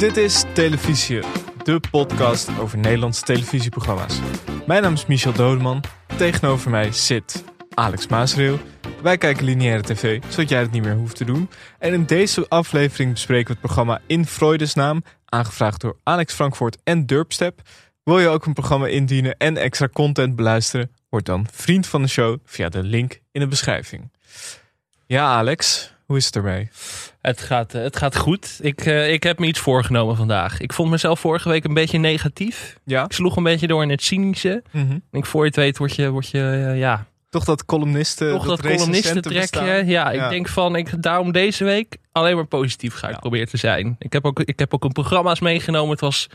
Dit is Televisie, de podcast over Nederlandse televisieprogramma's. Mijn naam is Michel Dodeman. Tegenover mij zit Alex Maasreel. Wij kijken lineaire tv, zodat jij het niet meer hoeft te doen. En in deze aflevering bespreken we het programma In Freudes naam, aangevraagd door Alex Frankfurt en Durpstep. Wil je ook een programma indienen en extra content beluisteren? Word dan vriend van de show via de link in de beschrijving. Ja, Alex, hoe is het ermee? Het gaat, eh, het gaat goed. Ik, eh, ik heb me iets voorgenomen vandaag. Ik vond mezelf vorige week een beetje negatief. Ja? Ik sloeg een beetje door in het cynische. Mhm. Ik voor je het weet word je, word je eh, ja, Toch dat columnisten. toch dat columnisten trekje. Ja, Ja. ik denk van, ik, daarom deze week alleen maar positief ga ik Ja. proberen te zijn. Ik heb, ook, ik heb ook een programma's meegenomen. Het was,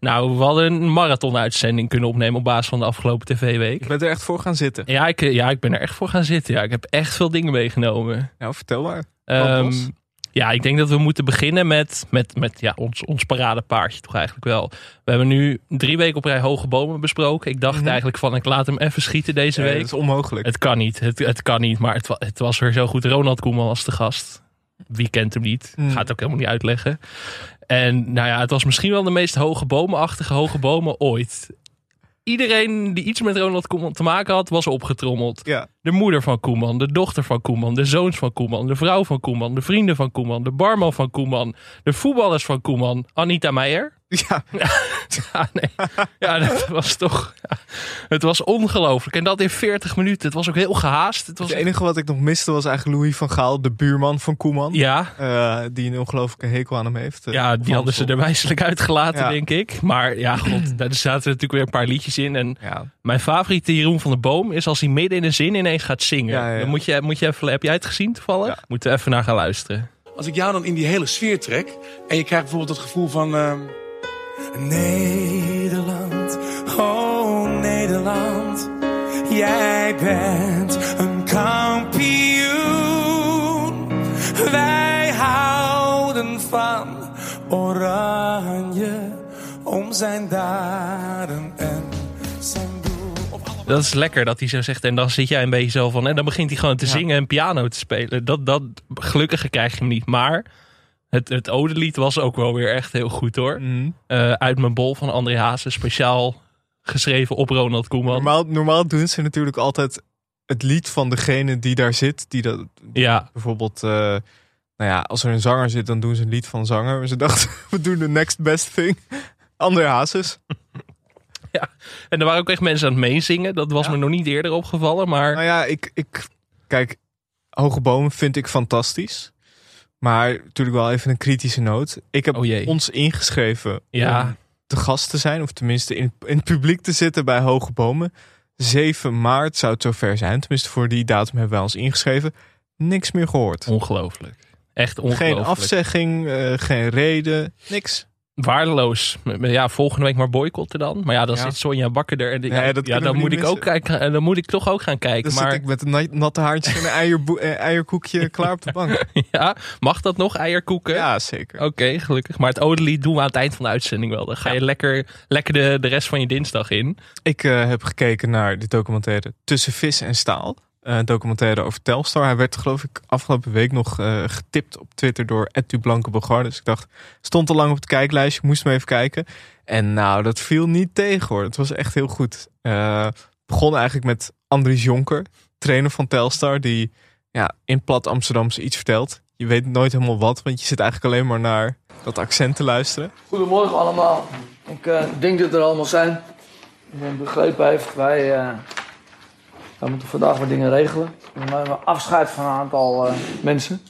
nou, we hadden een marathon-uitzending kunnen opnemen op basis van de afgelopen tv-week. Ik ben er echt voor gaan zitten. Ja ik, ja, ik ben er echt voor gaan zitten. Ja, ik heb echt veel dingen meegenomen. Nou, vertel maar. Ehm, ja, ik denk dat we moeten beginnen met, met, met ja, ons, ons paradepaardje toch eigenlijk wel. We hebben nu drie weken op rij hoge bomen besproken. Ik dacht Mhm. eigenlijk van ik laat hem even schieten deze week. dat is onmogelijk. Het kan niet, het, het kan niet, maar het, het was weer zo goed. Ronald Koeman was de gast. Wie kent hem niet? Mm. Gaat ook helemaal niet uitleggen. En nou ja, het was misschien wel de meest hoge bomenachtige hoge bomen ooit. Iedereen die iets met Ronald Koeman te maken had, was opgetrommeld. Ja. De moeder van Koeman, de dochter van Koeman, de zoons van Koeman, de vrouw van Koeman, de vrienden van Koeman, de barman van Koeman, de voetballers van Koeman, Anita Meijer. Ja, Ja, nee. Ja, dat was toch. ja, het was ongelooflijk. En dat in 40 minuten. Het was ook heel gehaast. Het was het enige wat ik nog miste was eigenlijk Louis van Gaal, de buurman van Koeman. Ja, Eh, die een ongelooflijke hekel aan hem heeft. ja, die hadden ze er wijselijk uitgelaten, Ja. denk ik. Maar ja, god, daar zaten natuurlijk weer een paar liedjes in. En Ja, mijn favoriete Jeroen van der Boom is als hij midden in een zin ineens gaat zingen. Ja, ja. Dan moet je, moet je even, heb jij het gezien toevallig? Ja. Moeten we even naar gaan luisteren. Als ik jou dan in die hele sfeer trek en je krijgt bijvoorbeeld het gevoel van. ehm, Nederland, oh Nederland, jij bent een kampioen. Wij houden van oranje om zijn daden en zijn doel. Op alle Dat is lekker dat hij zo zegt. En dan zit jij een beetje zo van. En dan begint hij gewoon te zingen en piano te spelen. Dat, dat gelukkig krijg je hem niet. Maar het, het Odelied was ook wel weer echt heel goed hoor. Mhm. Eh, uit mijn bol van André Hazes. Speciaal geschreven op Ronald Koeman. normaal, normaal doen ze natuurlijk altijd het lied van degene die daar zit. Die dat, Ja, bijvoorbeeld, eh, nou ja, als er een zanger zit, dan doen ze een lied van een zanger. Maar ze dachten, we doen de next best thing. André Hazes. en er waren ook echt mensen aan het meezingen. Dat was Ja. me nog niet eerder opgevallen. Maar Nou ja, ik, ik, kijk, Hoge Bomen vind ik fantastisch. Maar natuurlijk wel even een kritische noot. Ik heb Oh ons ingeschreven Ja. om te gast te zijn. Of tenminste in, in het publiek te zitten bij Hoge Bomen. 7 maart zou het zover zijn. Tenminste voor die datum hebben wij ons ingeschreven. Niks meer gehoord. ongelooflijk. Echt ongelooflijk. Geen afzegging, eh, geen reden, niks. Waardeloos. Ja, volgende week maar boycotten dan. Maar ja, dan Ja. zit Sonja Bakker er. En die- Nee, ja, dan moet ik ook kijken. En dan moet ik toch ook gaan kijken. Dan maar zit ik met een na- natte haartjes en een eh, eierkoekje klaar op de bank. ja, mag dat nog? Eierkoeken? Ja, zeker. Oké, gelukkig. Maar het Odelied doen we aan het eind van de uitzending wel. Dan ga je lekker, lekker de, de rest van je dinsdag in. Ik eh, heb gekeken naar de documentaire Tussen Vis en Staal. Eh, documentaire over Telstar. Hij werd geloof ik afgelopen week nog eh, getipt op Twitter door Etu Blanke Bogar. Dus ik dacht, stond al lang op het kijklijstje, moest maar even kijken. En nou, dat viel niet tegen hoor. Het was echt heel goed. Eh begon eigenlijk met Andries Jonker, trainer van Telstar. Die ja, in plat Amsterdamse iets vertelt. Je weet nooit helemaal wat, want je zit eigenlijk alleen maar naar dat accent te luisteren. Goedemorgen allemaal. Ik denk dat er allemaal zijn. Iedereen begrepen heeft. Wij, wij moeten vandaag wat dingen regelen. We nemen afscheid van een aantal eh, mensen.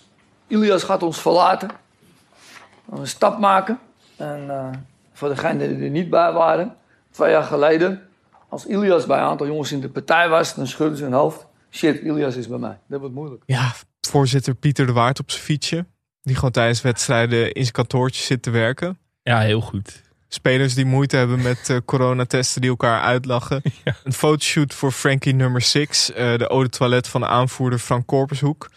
Ilias gaat ons verlaten. We gaan een stap maken. En eh, voor degenen die er niet bij waren. Twee jaar geleden. Als Ilias bij een aantal jongens in de partij was. Dan schudden ze hun hoofd. Shit, Ilias is bij mij. Dat wordt moeilijk. Ja, voorzitter Pieter de Waard op zijn fietsje. Die gewoon tijdens wedstrijden in zijn kantoortje zit te werken. Ja, heel goed. Spelers die moeite hebben met eh, coronatesten die elkaar uitlachen. Een fotoshoot voor Frankie nummer 6. de eau de toilet van de aanvoerder Frank Korpershoek.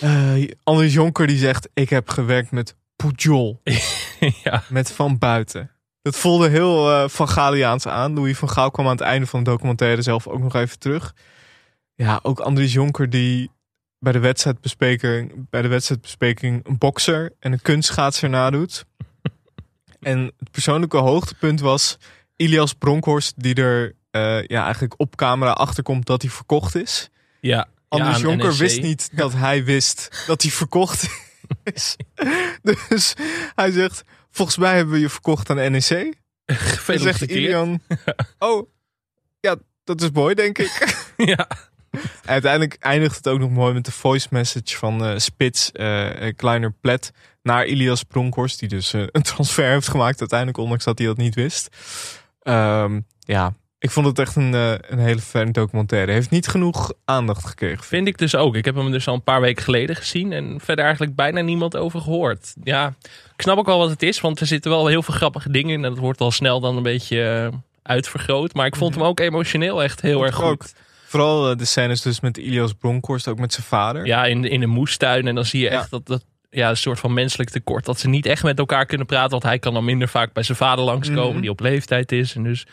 Eh Anders Jonker die zegt, ik heb gewerkt met Pujol. ja. Met Van Buiten. Dat voelde heel eh, Van Galiaans aan. Louis van Gaal kwam aan het einde van de documentaire zelf ook nog even terug. Ja, ook Andries Jonker die bij de wedstrijdbespreking, bij de wedstrijdbespreking een bokser en een kunstschaatser nadoet. En het persoonlijke hoogtepunt was Ilias Bronkhorst, die er eh, ja, eigenlijk op camera achterkomt dat hij verkocht is. Ja. Anders ja, Jonker NEC. wist niet dat hij wist dat hij verkocht is. dus hij zegt, volgens mij hebben we je verkocht aan NEC. Dan zegt Gefeliciteerd. Ilian, oh, ja, dat is mooi, denk ik. Ja. Uiteindelijk eindigt het ook nog mooi met de voice message van eh, Spits, eh, Kleiner Plet, naar Ilias Bronkhorst, die dus een transfer heeft gemaakt uiteindelijk, ondanks dat hij dat niet wist. Ehm, ja, ik vond het echt een, een hele fijne documentaire. Heeft niet genoeg aandacht gekregen. Vind ik dus ook. Ik heb hem dus al een paar weken geleden gezien en verder eigenlijk bijna niemand over gehoord. Ja, ik snap ook wel wat het is, want er zitten wel heel veel grappige dingen in en dat wordt al snel dan een beetje uitvergroot. Maar ik vond hem ook emotioneel echt heel erg goed. Vooral eh, de scènes dus met Ilias Bronkhorst, ook met zijn vader. Ja, in, in een moestuin en dan zie je Ja. echt dat, dat ja, een soort van menselijk tekort. Dat ze niet echt met elkaar kunnen praten, want hij kan dan minder vaak bij zijn vader langskomen, Mhm. die op leeftijd is. En dus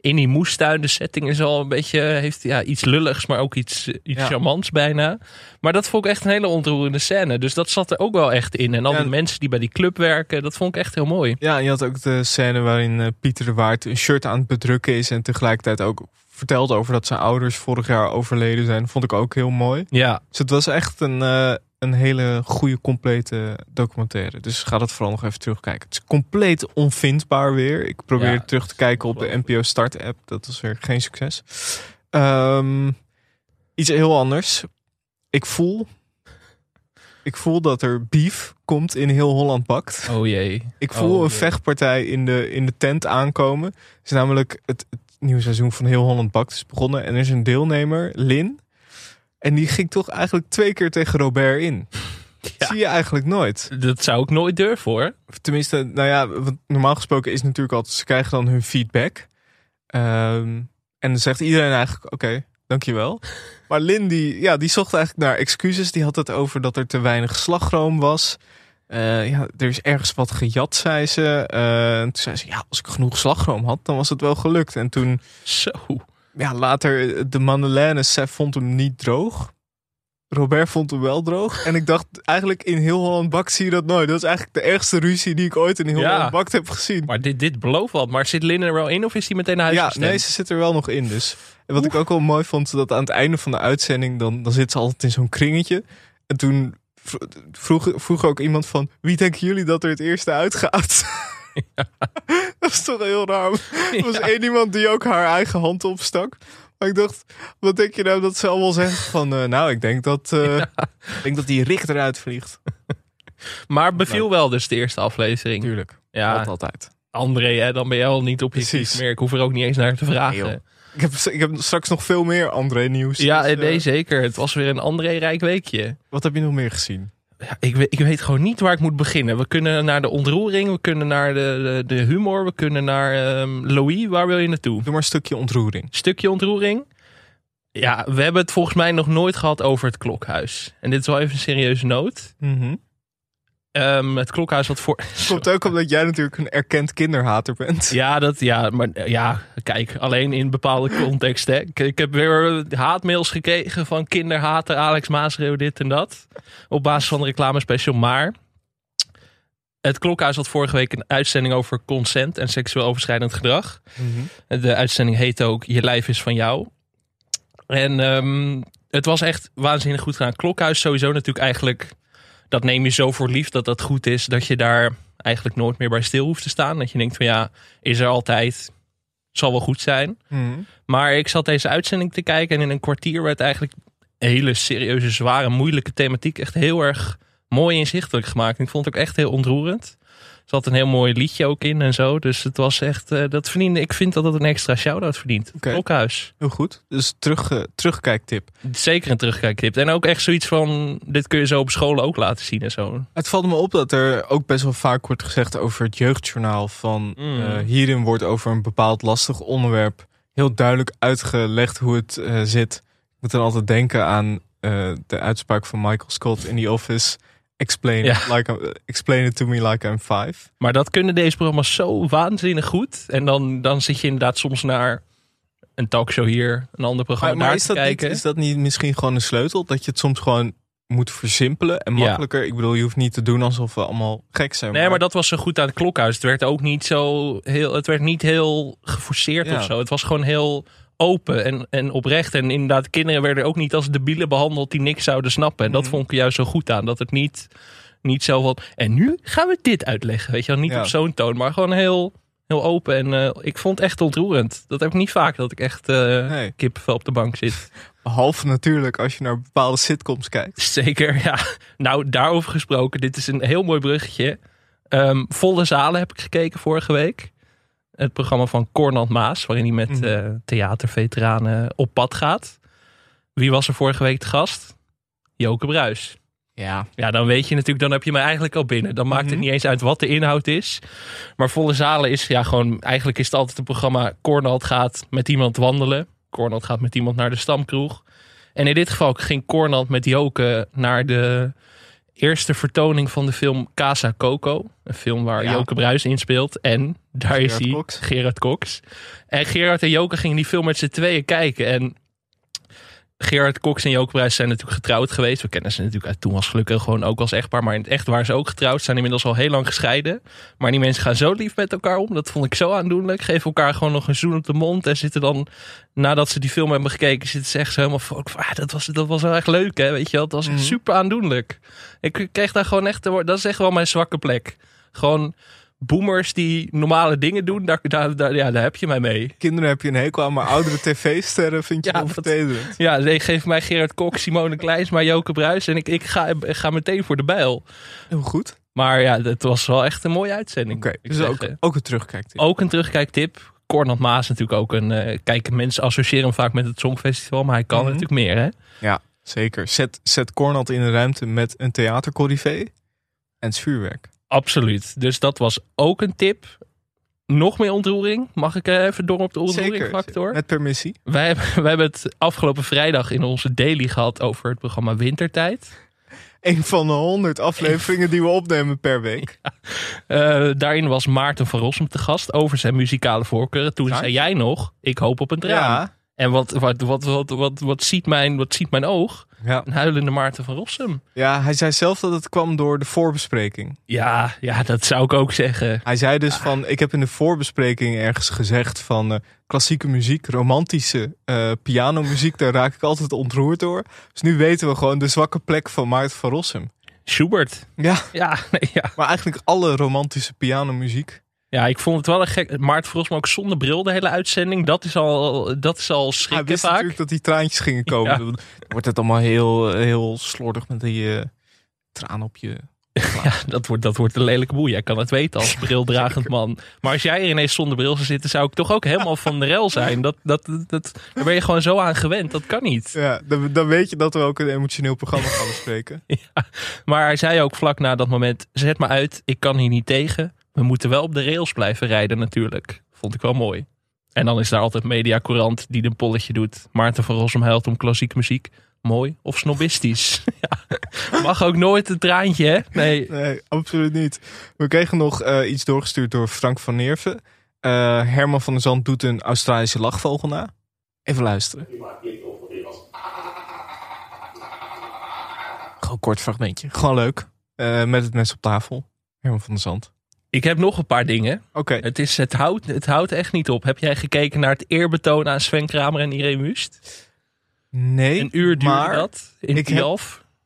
in die moestuin, de setting is al een beetje, heeft ja, iets lulligs, maar ook iets, eh, iets Ja. charmants bijna. Maar dat vond ik echt een hele ontroerende scène. Dus dat zat er ook wel echt in. En al Ja. die mensen die bij die club werken, dat vond ik echt heel mooi. Ja, en je had ook de scène waarin eh, Pieter de Waard een shirt aan het bedrukken is en tegelijkertijd ook vertelt over dat zijn ouders vorig jaar overleden zijn. Vond ik ook heel mooi. Ja, Dus het was echt een, eh, een hele goede, complete documentaire. Dus ga dat vooral nog even terugkijken. Het is compleet onvindbaar weer. Ik probeer Ja, terug te kijken op de NPO Start app. Dat was weer geen succes. Ehm, iets heel anders. Ik voel... Ik voel dat er beef komt in heel Holland bakt. oh jee. Ik voel Oh, een vechtpartij in de, in de tent aankomen. Het is namelijk het, het nieuwe seizoen van Heel Holland Bakt is begonnen. En er is een deelnemer, Lin. En die ging toch eigenlijk twee keer tegen Robert in. Dat zie je eigenlijk nooit. Dat zou ik nooit durven hoor. Tenminste, nou ja, want normaal gesproken is natuurlijk altijd... ze krijgen dan hun feedback. Ehm, en dan zegt iedereen eigenlijk, oké, dankjewel. Maar Lin, die, ja, die zocht eigenlijk naar excuses. Die had het over dat er te weinig slagroom was. Eh, ja, er is ergens wat gejat, zei ze. En toen zei ze, ja, als ik genoeg slagroom had, dan was het wel gelukt. En toen, Zo. ja, later, de Madeleine, Sef vond hem niet droog. Robert vond hem wel droog. En ik dacht, eigenlijk in heel Holland Bakt zie je dat nooit. Dat is eigenlijk de ergste ruzie die ik ooit in heel Ja. Holland Bakt heb gezien. Maar dit, dit belooft wat. Maar zit Lin er wel in of is hij meteen naar huis Ja, gestemd? nee, ze zit er wel nog in dus. En wat ik ook wel mooi vond, dat aan het einde van de uitzending... dan, dan zit ze altijd in zo'n kringetje. En toen vroeg, vroeg ook iemand van... wie denken jullie dat er het eerste uitgaat? dat is toch heel raar. Er was Ja. één iemand die ook haar eigen hand opstak. Maar ik dacht, wat denk je nou dat ze allemaal zeggen? Van, eh, nou, ik denk dat, eh, ik denk dat die Rick eruit vliegt. Maar beviel wel dus de eerste aflevering. Tuurlijk, Ja, altijd. André, hè, dan ben je al niet objectief Precies. meer. Ik hoef er ook niet eens naar te vragen. Ik heb, ik heb straks nog veel meer André nieuws. ja, Dus, eh, nee, zeker. Het was weer een André rijk weekje. Wat heb je nog meer gezien? Ja, ik, weet, ik weet gewoon niet waar ik moet beginnen. We kunnen naar de ontroering, we kunnen naar de, de, de humor, we kunnen naar ehm, Louis. Waar wil je naartoe? Doe maar een stukje ontroering. Stukje ontroering. Ja, we hebben het volgens mij nog nooit gehad over het klokhuis. En dit is wel even een serieuze noot. Ehm, het klokhuis had voor... Komt ook omdat jij natuurlijk een erkend kinderhater bent. Ja, dat, ja, maar ja, kijk, alleen in bepaalde contexten. Ik, ik heb weer haatmails gekregen van kinderhater, Alex Maasreeuw, dit en dat. Op basis van de reclamespecial. Maar het Klokhuis had vorige week een uitzending over consent en seksueel overschrijdend gedrag. De uitzending heet ook Je lijf is van jou. En ehm, het was echt waanzinnig goed gedaan. Klokhuis sowieso natuurlijk eigenlijk... Dat neem je zo voor lief dat dat goed is. Dat je daar eigenlijk nooit meer bij stil hoeft te staan. Dat je denkt van ja, is er altijd. Zal wel goed zijn. Mhm. Maar ik zat deze uitzending te kijken. En in een kwartier werd eigenlijk hele serieuze, zware, moeilijke thematiek echt heel erg mooi inzichtelijk gemaakt. En ik vond het ook echt heel ontroerend. Zat een heel mooi liedje ook in en zo. Dus het was echt, eh, dat verdiende, ik vind dat het een extra shout-out verdient. Oké. Klokhuis. Heel goed. Dus terug, eh, terugkijktip. Zeker een terugkijktip. En ook echt zoiets van, dit kun je zo op scholen ook laten zien en zo. Het valt me op dat er ook best wel vaak wordt gezegd over het jeugdjournaal. Van Mm. eh, hierin wordt over een bepaald lastig onderwerp heel duidelijk uitgelegd hoe het zit. Ik moet dan altijd denken aan de uitspraak van Michael Scott in The Office. Explain, Ja. it like explain it to me like I'm five. Maar dat kunnen deze programma's zo waanzinnig goed. En dan, dan zit je inderdaad soms naar een talkshow hier, een ander programma Maar, maar is, dat niet, is dat niet misschien gewoon een sleutel? Dat je het soms gewoon moeten versimpelen en Ja. makkelijker. Ik bedoel, je hoeft niet te doen alsof we allemaal gek zijn. Nee, maar dat was zo goed aan het klokhuis. Het werd ook niet zo heel, het werd niet heel geforceerd Ja. of zo. Het was gewoon heel open en, en oprecht. En inderdaad, kinderen werden ook niet als debielen behandeld die niks zouden snappen. En dat Mhm. vond ik juist zo goed aan. Dat het niet, niet zo van. En nu gaan we dit uitleggen. Weet je wel, niet Ja. op zo'n toon, maar gewoon heel, heel open. En eh, ik vond het echt ontroerend. Dat heb ik niet vaak, dat ik echt Nee. kippenvel op de bank zit. Behalve natuurlijk als je naar bepaalde sitcoms kijkt. Zeker, ja. Nou, daarover gesproken. Dit is een heel mooi bruggetje. Ehm, Volle Zalen heb ik gekeken vorige week. Het programma van Cornald Maas, waarin hij met Mhm. eh, theaterveteranen op pad gaat. Wie was er vorige week te gast? Joke Bruis. Ja. Ja, dan weet je natuurlijk, dan heb je me eigenlijk al binnen. Dan maakt het Mhm. niet eens uit wat de inhoud is. Maar Volle Zalen is ja gewoon, eigenlijk is het altijd een programma. Cornald gaat met iemand wandelen. Cornald gaat met iemand naar de stamkroeg. En in dit geval ging Cornald met Joke naar de eerste vertoning van de film Casa Coco. Een film waar Ja. Joke Bruis in speelt. En daar is Gerard hij, Cox. Gerard Cox. En Gerard en Joke gingen die film met z'n tweeën kijken. En Gerard Cox en Joke Bruis zijn natuurlijk getrouwd geweest. We kennen ze natuurlijk uit Toen was gelukkig gewoon ook als echtpaar. Maar in het echt waren ze ook getrouwd. Zijn inmiddels al heel lang gescheiden. Maar die mensen gaan zo lief met elkaar om. Dat vond ik zo aandoenlijk. Geven elkaar gewoon nog een zoen op de mond. En zitten dan, nadat ze die film hebben gekeken, zitten ze echt zo helemaal van... Ah, dat, was, dat was wel echt leuk, hè? Weet je wel? Dat was echt Mhm. super aandoenlijk. Ik kreeg daar gewoon echt... Dat is echt wel mijn zwakke plek. Gewoon boomers die normale dingen doen. Daar, daar, daar, ja, daar heb je mij mee. Kinderen heb je een hekel aan, maar oudere tv-sterren vind je Ja, dat-. Ja, nee, geef mij Gerard Kok, Simone Kleinsma, Joke Bruis. En ik, ik, ga, ik ga meteen voor de bijl. Heel goed. Maar ja, het was wel echt een mooie uitzending. Oké, dus ook, ook een terugkijktip. Ook een terugkijktip. Cornald Maas natuurlijk ook een... eh kijk, mensen associëren hem vaak met het Songfestival. Maar hij kan Mhm. natuurlijk meer, hè? Zeker. Zet, zet Cornald in een ruimte met een theatercorrivé en het vuurwerk. Absoluut. Dus dat was ook een tip. Nog meer ontroering. Mag ik eh, even door op de ontroering Zeker. factor? Met permissie. Wij hebben, wij hebben het afgelopen vrijdag in onze daily gehad over het programma Wintertijd. Een van de honderd afleveringen die we opnemen per week. Eh, daarin was Maarten van Rossum te gast over zijn muzikale voorkeuren. Toen Ja. zei jij nog, ik hoop op een traan. Ja. En wat, wat, wat, wat, wat, wat, ziet mijn, wat ziet mijn oog? Ja. Een huilende Maarten van Rossum. ja, hij zei zelf dat het kwam door de voorbespreking. Ja, ja, dat zou ik ook zeggen. Hij zei dus van, ik heb in de voorbespreking ergens gezegd van eh, klassieke muziek, romantische eh pianomuziek, daar raak ik altijd ontroerd door. Dus nu weten we gewoon de zwakke plek van Maarten van Rossum. Schubert. Ja, Ja, nee, ja. maar eigenlijk alle romantische pianomuziek. Ja, ik vond het wel een gek. Maarten van Rossum ook zonder bril de hele uitzending. Dat is al, dat is al Hij schrikken wist vaak. natuurlijk dat die traantjes gingen komen. Ja. Dan wordt het allemaal heel, heel slordig met die eh, traan op je. Ja, dat wordt, dat wordt een lelijke boel. Jij kan het weten als brildragend man. Maar als jij er ineens zonder bril zou zitten, zou ik toch ook helemaal van de rel zijn. Dat, dat, dat, daar ben je gewoon zo aan gewend. Dat kan niet. Ja, dan, dan weet je dat we ook een emotioneel programma gaan bespreken. Maar hij zei ook vlak na dat moment: zet me uit, ik kan hier niet tegen. We moeten wel op de rails blijven rijden, natuurlijk. Vond ik wel mooi. En dan is daar altijd Media Courant die een polletje doet. Maarten van Rossum huilt om klassieke muziek. Mooi of snobistisch? ja. Mag ook nooit een traantje, hè? Nee. Nee, absoluut niet. We kregen nog eh, iets doorgestuurd door Frank van Neerven. Eh, Herman van der Zand doet een Australische lachvogel na. Even luisteren. Gewoon een kort fragmentje. Gewoon leuk. Eh, met het mes op tafel. Herman van der Zand. Ik heb nog een paar dingen. Oké. Het, is, het, houdt, het houdt echt niet op. Heb jij gekeken naar het eerbetoon aan Sven Kramer en Irene Wust? Nee, Een uur duurde maar dat in ik heb-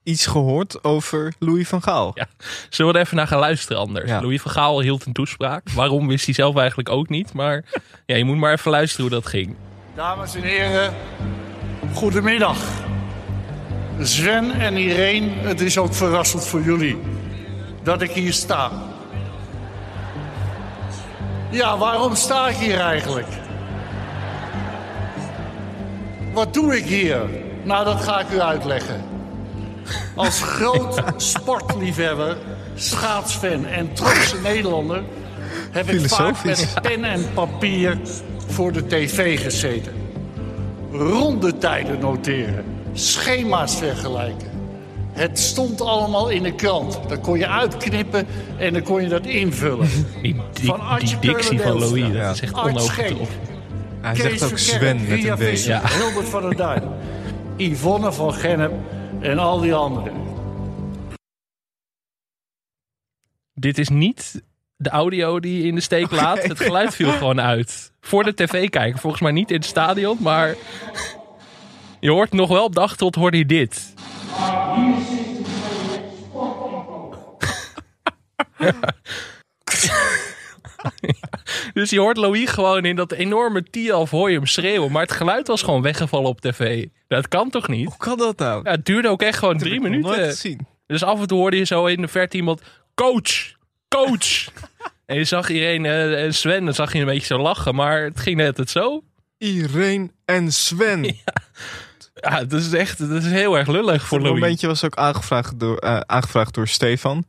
iets gehoord over Louis van Gaal. Ja. Zullen we er even naar gaan luisteren anders? Ja. Louis van Gaal hield een toespraak. Waarom wist hij zelf eigenlijk ook niet. Maar ja, je moet maar even luisteren hoe dat ging. Dames en heren, goedemiddag. Sven en Irene, het is ook verrassend voor jullie dat ik hier sta. Ja, waarom sta ik hier eigenlijk? Wat doe ik hier? Nou, dat ga ik u uitleggen. Als groot sportliefhebber, schaatsfan en trotse Nederlander... heb ik vaak met pen en papier voor de tv gezeten. Rondetijden noteren, schema's vergelijken. Het stond allemaal in de krant. Dan kon je uitknippen en dan kon je dat invullen. Die, die, van dictie van Louis, dat zegt is. Hij zegt ook Sven met een beetje. Ja. Hilbert van der Duin, Yvonne van Gennep en al die anderen. Dit is niet de audio die je in de steek laat. Het geluid viel gewoon uit. Voor de tv-kijker. Volgens mij niet in het stadion, maar... Je hoort nog wel op de achtergrond hoor je dit. Dus je hoort Louis gewoon in dat enorme Tialf hoor je hem schreeuwen. Maar het geluid was gewoon weggevallen op tv. Dat kan toch niet? Hoe kan dat nou? Ja, het duurde ook echt gewoon Dat drie minuten. Dus af en toe hoorde je zo in de verte iemand... Coach! Coach! en je zag iedereen... eh, en Sven, dan zag je een beetje zo lachen. Maar het ging net het zo. Irene en Sven. Ja, dat is echt dat is heel erg lullig voor Voor een Louis. momentje was ook aangevraagd door, eh, aangevraagd door Stefan.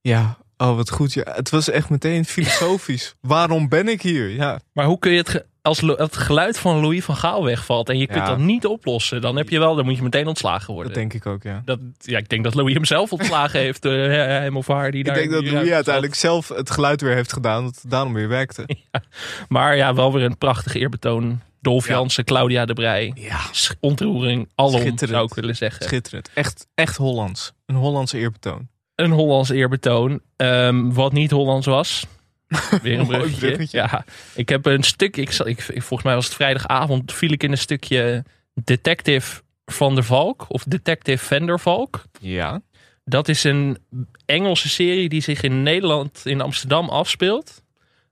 Ja, oh wat goed. Ja, het was echt meteen filosofisch. Waarom ben ik hier? Ja, Maar hoe kun je het... Als het geluid van Louis van Gaal wegvalt... en je kunt Ja. dat niet oplossen... dan heb je wel... dan moet je meteen ontslagen worden. dat denk ik ook, ja. Dat, ja, ik denk dat Louis hem zelf ontslagen heeft. eh, hem of haar die Ik daar denk dat Louis uiteindelijk zelf het geluid weer heeft gedaan. Dat het daarom weer werkte. Maar ja, wel weer een prachtig eerbetoon. Dolf Ja. Jansen, Claudia de Brij. Ja, Ontroering, alom zou ik willen zeggen. schitterend. Echt, echt Hollands. Een Hollandse eerbetoon. Een Hollands eerbetoon. Ehm, wat niet Hollands was. Weer een bruggetje. bruggetje. Ja, ik heb een stuk. Ik, zal- ik, volgens mij was het vrijdagavond. viel ik in een stukje Detective van der Valk. Of Detective van der Valk. Ja. Dat is een Engelse serie die zich in Nederland, in Amsterdam afspeelt.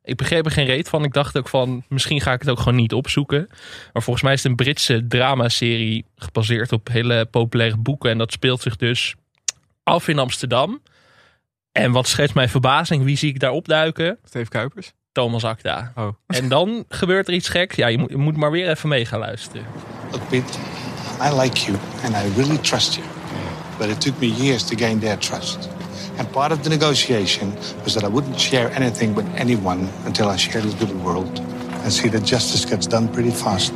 Ik begreep er geen reet van. Ik dacht ook van, misschien ga ik het ook gewoon niet opzoeken. Maar volgens mij is het een Britse dramaserie gebaseerd op hele populaire boeken. En dat speelt zich dus af in Amsterdam. En wat schetst mijn verbazing, wie zie ik daar opduiken? Steve Kuipers. Thomas Acta. Oh. En dan gebeurt er iets geks. Ja, je moet, je moet maar weer even mee gaan luisteren. Look, Pete, I like you and I really trust you. But it took me years to gain their trust. And part of the negotiation was that I wouldn't share anything with anyone until I shared it with the world and see that justice gets done pretty fast.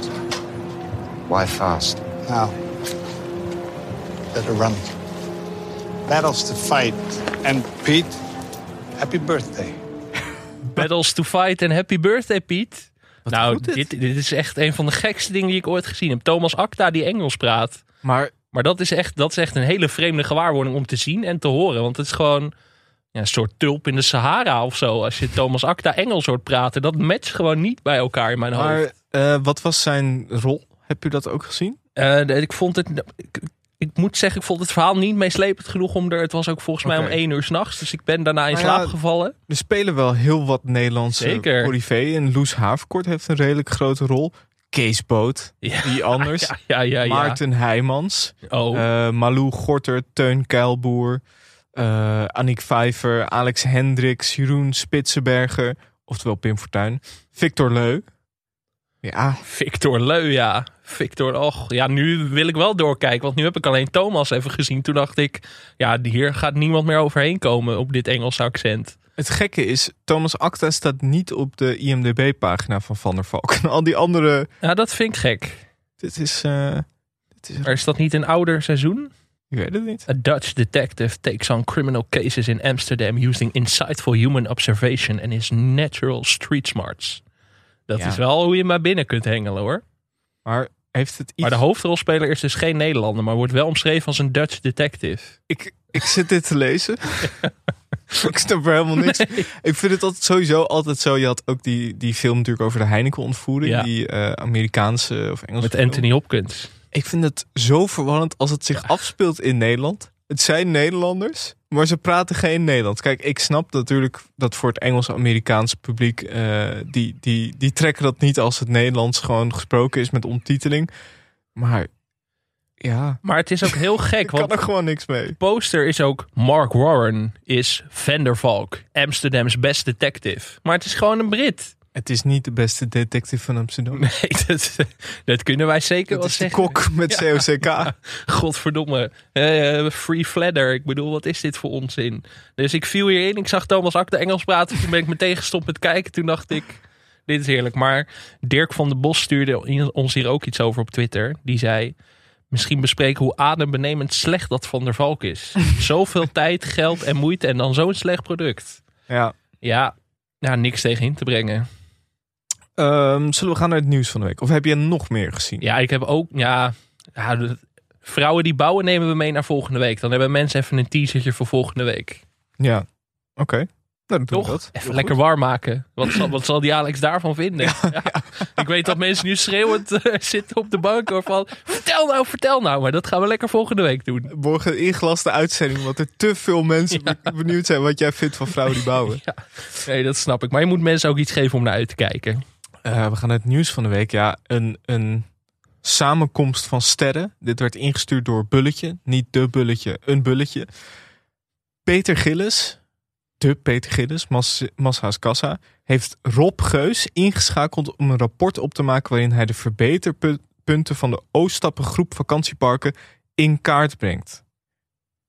Why fast? Now, better run. Battles to fight. And Pete, happy birthday. Battles to Fight en Happy Birthday, Piet. nou, dit, dit is echt een van de gekste dingen die ik ooit gezien heb. Thomas Acta die Engels praat. Maar Maar dat is, echt, dat is echt een hele vreemde gewaarwording om te zien en te horen. Want het is gewoon ja, een soort tulp in de Sahara of zo. Als je Thomas Acta Engels hoort praten. Dat matcht gewoon niet bij elkaar in mijn hoofd. Maar eh, wat was zijn rol? Heb u dat ook gezien? Eh, ik vond het... Ik, ik moet zeggen, ik vond het verhaal niet meeslepend genoeg om er... Het was ook volgens mij om één uur s'nachts. Dus ik ben daarna in Nou slaap ja, gevallen. Er spelen wel heel wat Nederlandse Zeker. En Loes Haverkort heeft een redelijk grote rol. Kees Boot, Ja. wie anders. Ja, ja, ja. ja. Maarten Heijmans. Oh, eh, Malou Gorter, Teun Kuilboer. eh Annick Vijver, Alex Hendricks, Jeroen Spitsenberger. Oftewel Pim Fortuyn. Victor Leu. Ja, Victor Leu, ja. Victor, och, ja, nu wil ik wel doorkijken. Want nu heb ik alleen Thomas even gezien. Toen dacht ik, ja, hier gaat niemand meer overheen komen op dit Engelse accent. Het gekke is, Thomas Acta staat niet op de IMDb-pagina van Van der Valk. En al die andere... Ja, dat vind ik gek. Dit is... eh, dit is Maar is dat niet een ouder seizoen? ik weet het niet. A Dutch detective takes on criminal cases in Amsterdam using insightful human observation and his natural street smarts. Dat Ja. is wel hoe je maar binnen kunt hengelen hoor. Maar heeft het iets... Maar de hoofdrolspeler is dus geen Nederlander, maar wordt wel omschreven als een Dutch detective. ik, ik zit dit te lezen. ik snap er helemaal niks. Ik vind het altijd sowieso altijd zo. Je had ook die, die film natuurlijk over de Heineken-ontvoering. Ja. Die eh, Amerikaanse of Engelse Met film. Anthony Hopkins. Ik vind het zo verwarrend als het zich afspeelt in Nederland. Het zijn Nederlanders, maar ze praten geen Nederlands. Kijk, ik snap natuurlijk dat voor het Engels-Amerikaanse publiek... eh, die, die, die trekken dat niet als het Nederlands gewoon gesproken is met ondertiteling. Maar ja, Maar het is ook heel gek, ik kan er gewoon niks mee. de poster is ook Mark Warren is Van der Valk, Amsterdam's best detective. Maar het is gewoon een Brit. Het is niet de beste detective van Amsterdam. Nee, dat, dat kunnen wij zeker Dat wel is de zeggen. kok met COCK. Godverdomme. Eh, free fladder. Ik bedoel, wat is dit voor onzin? Dus ik viel hierin. Ik zag Thomas Akte Engels praten. Toen ben ik meteen gestopt met kijken. Toen dacht ik, dit is heerlijk. Maar Dirk van den Bos stuurde ons hier ook iets over op Twitter. Die zei, misschien bespreken hoe adembenemend slecht dat Van der Valk is. Zoveel tijd, geld en moeite en dan zo'n slecht product. Ja. Ja, ja, niks tegen in te brengen. Ehm, zullen we gaan naar het nieuws van de week? Of heb je nog meer gezien? Ja, ik heb ook, ja, ja, de- vrouwen die bouwen nemen we mee naar volgende week. Dan hebben mensen even een teasertje voor volgende week. Ja. Oké. Dan Toch? dat. Even lekker warm maken. Wat zal, wat zal die Alex daarvan vinden? Ja. Ik weet dat mensen nu schreeuwend eh, zitten op de bank. Hoor, van, vertel nou, vertel nou. Maar dat gaan we lekker volgende week doen. Morgen ingelaste uitzending, omdat er te veel mensen be- benieuwd zijn wat jij vindt van vrouwen die bouwen. Ja. Nee, dat snap ik. Maar je moet mensen ook iets geven om naar uit te kijken. Eh, we gaan naar het nieuws van de week. Ja, een, een samenkomst van sterren. Dit werd ingestuurd door Bulletje. Niet de Bulletje, een Bulletje. Peter Gillis, de Peter Gillis, Mas, Massa's Kassa, heeft Rob Geus ingeschakeld om een rapport op te maken waarin hij de verbeterpunten van de Oostappengroep vakantieparken in kaart brengt.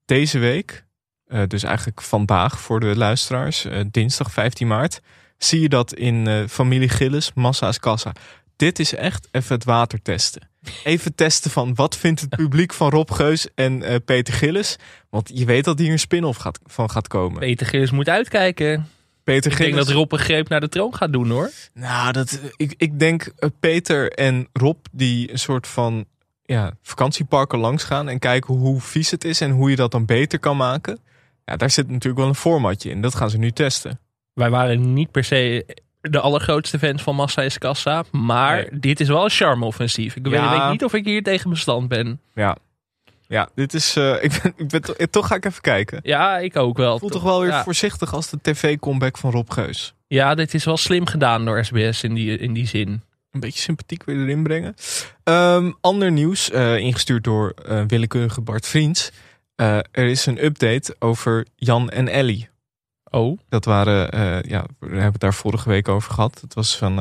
Deze week, eh, dus eigenlijk vandaag voor de luisteraars, eh, dinsdag 15 maart, zie je dat in eh, familie Gillis, Massa's Kassa. Dit is echt even het water testen. Even testen van wat vindt het publiek van Rob Geus en eh, Peter Gillis. Want je weet dat hier een spin-off gaat, van gaat komen. Peter Gillis moet uitkijken. Peter Ik denk dat Rob een greep naar de troon gaat doen hoor. Nou, dat, ik, ik denk eh, Peter en Rob die een soort van ja, vakantieparken langs gaan en kijken hoe vies het is en hoe je dat dan beter kan maken. Ja, daar zit natuurlijk wel een formatje in. Dat gaan ze nu testen. Wij waren niet per se de allergrootste fans van Massa is Kassa. Maar Nee. dit is wel een charme-offensief. Ik weet, Ja. weet niet of ik hier tegen bestand ben. Ja, ja dit is. eh, ik ben, ik ben, to- toch ga ik even kijken. Ja, ik ook wel. Voelt toch wel weer ja. voorzichtig als de tv-comeback van Rob Geus. Ja, dit is wel slim gedaan door SBS in die, in die zin. Een beetje sympathiek weer erin brengen. Ehm, ander nieuws, eh, ingestuurd door eh, willekeurige Bart Vriends. Er is een update over Jan en Ellie. Oh, Dat waren, eh, ja, we hebben het daar vorige week over gehad. Het was van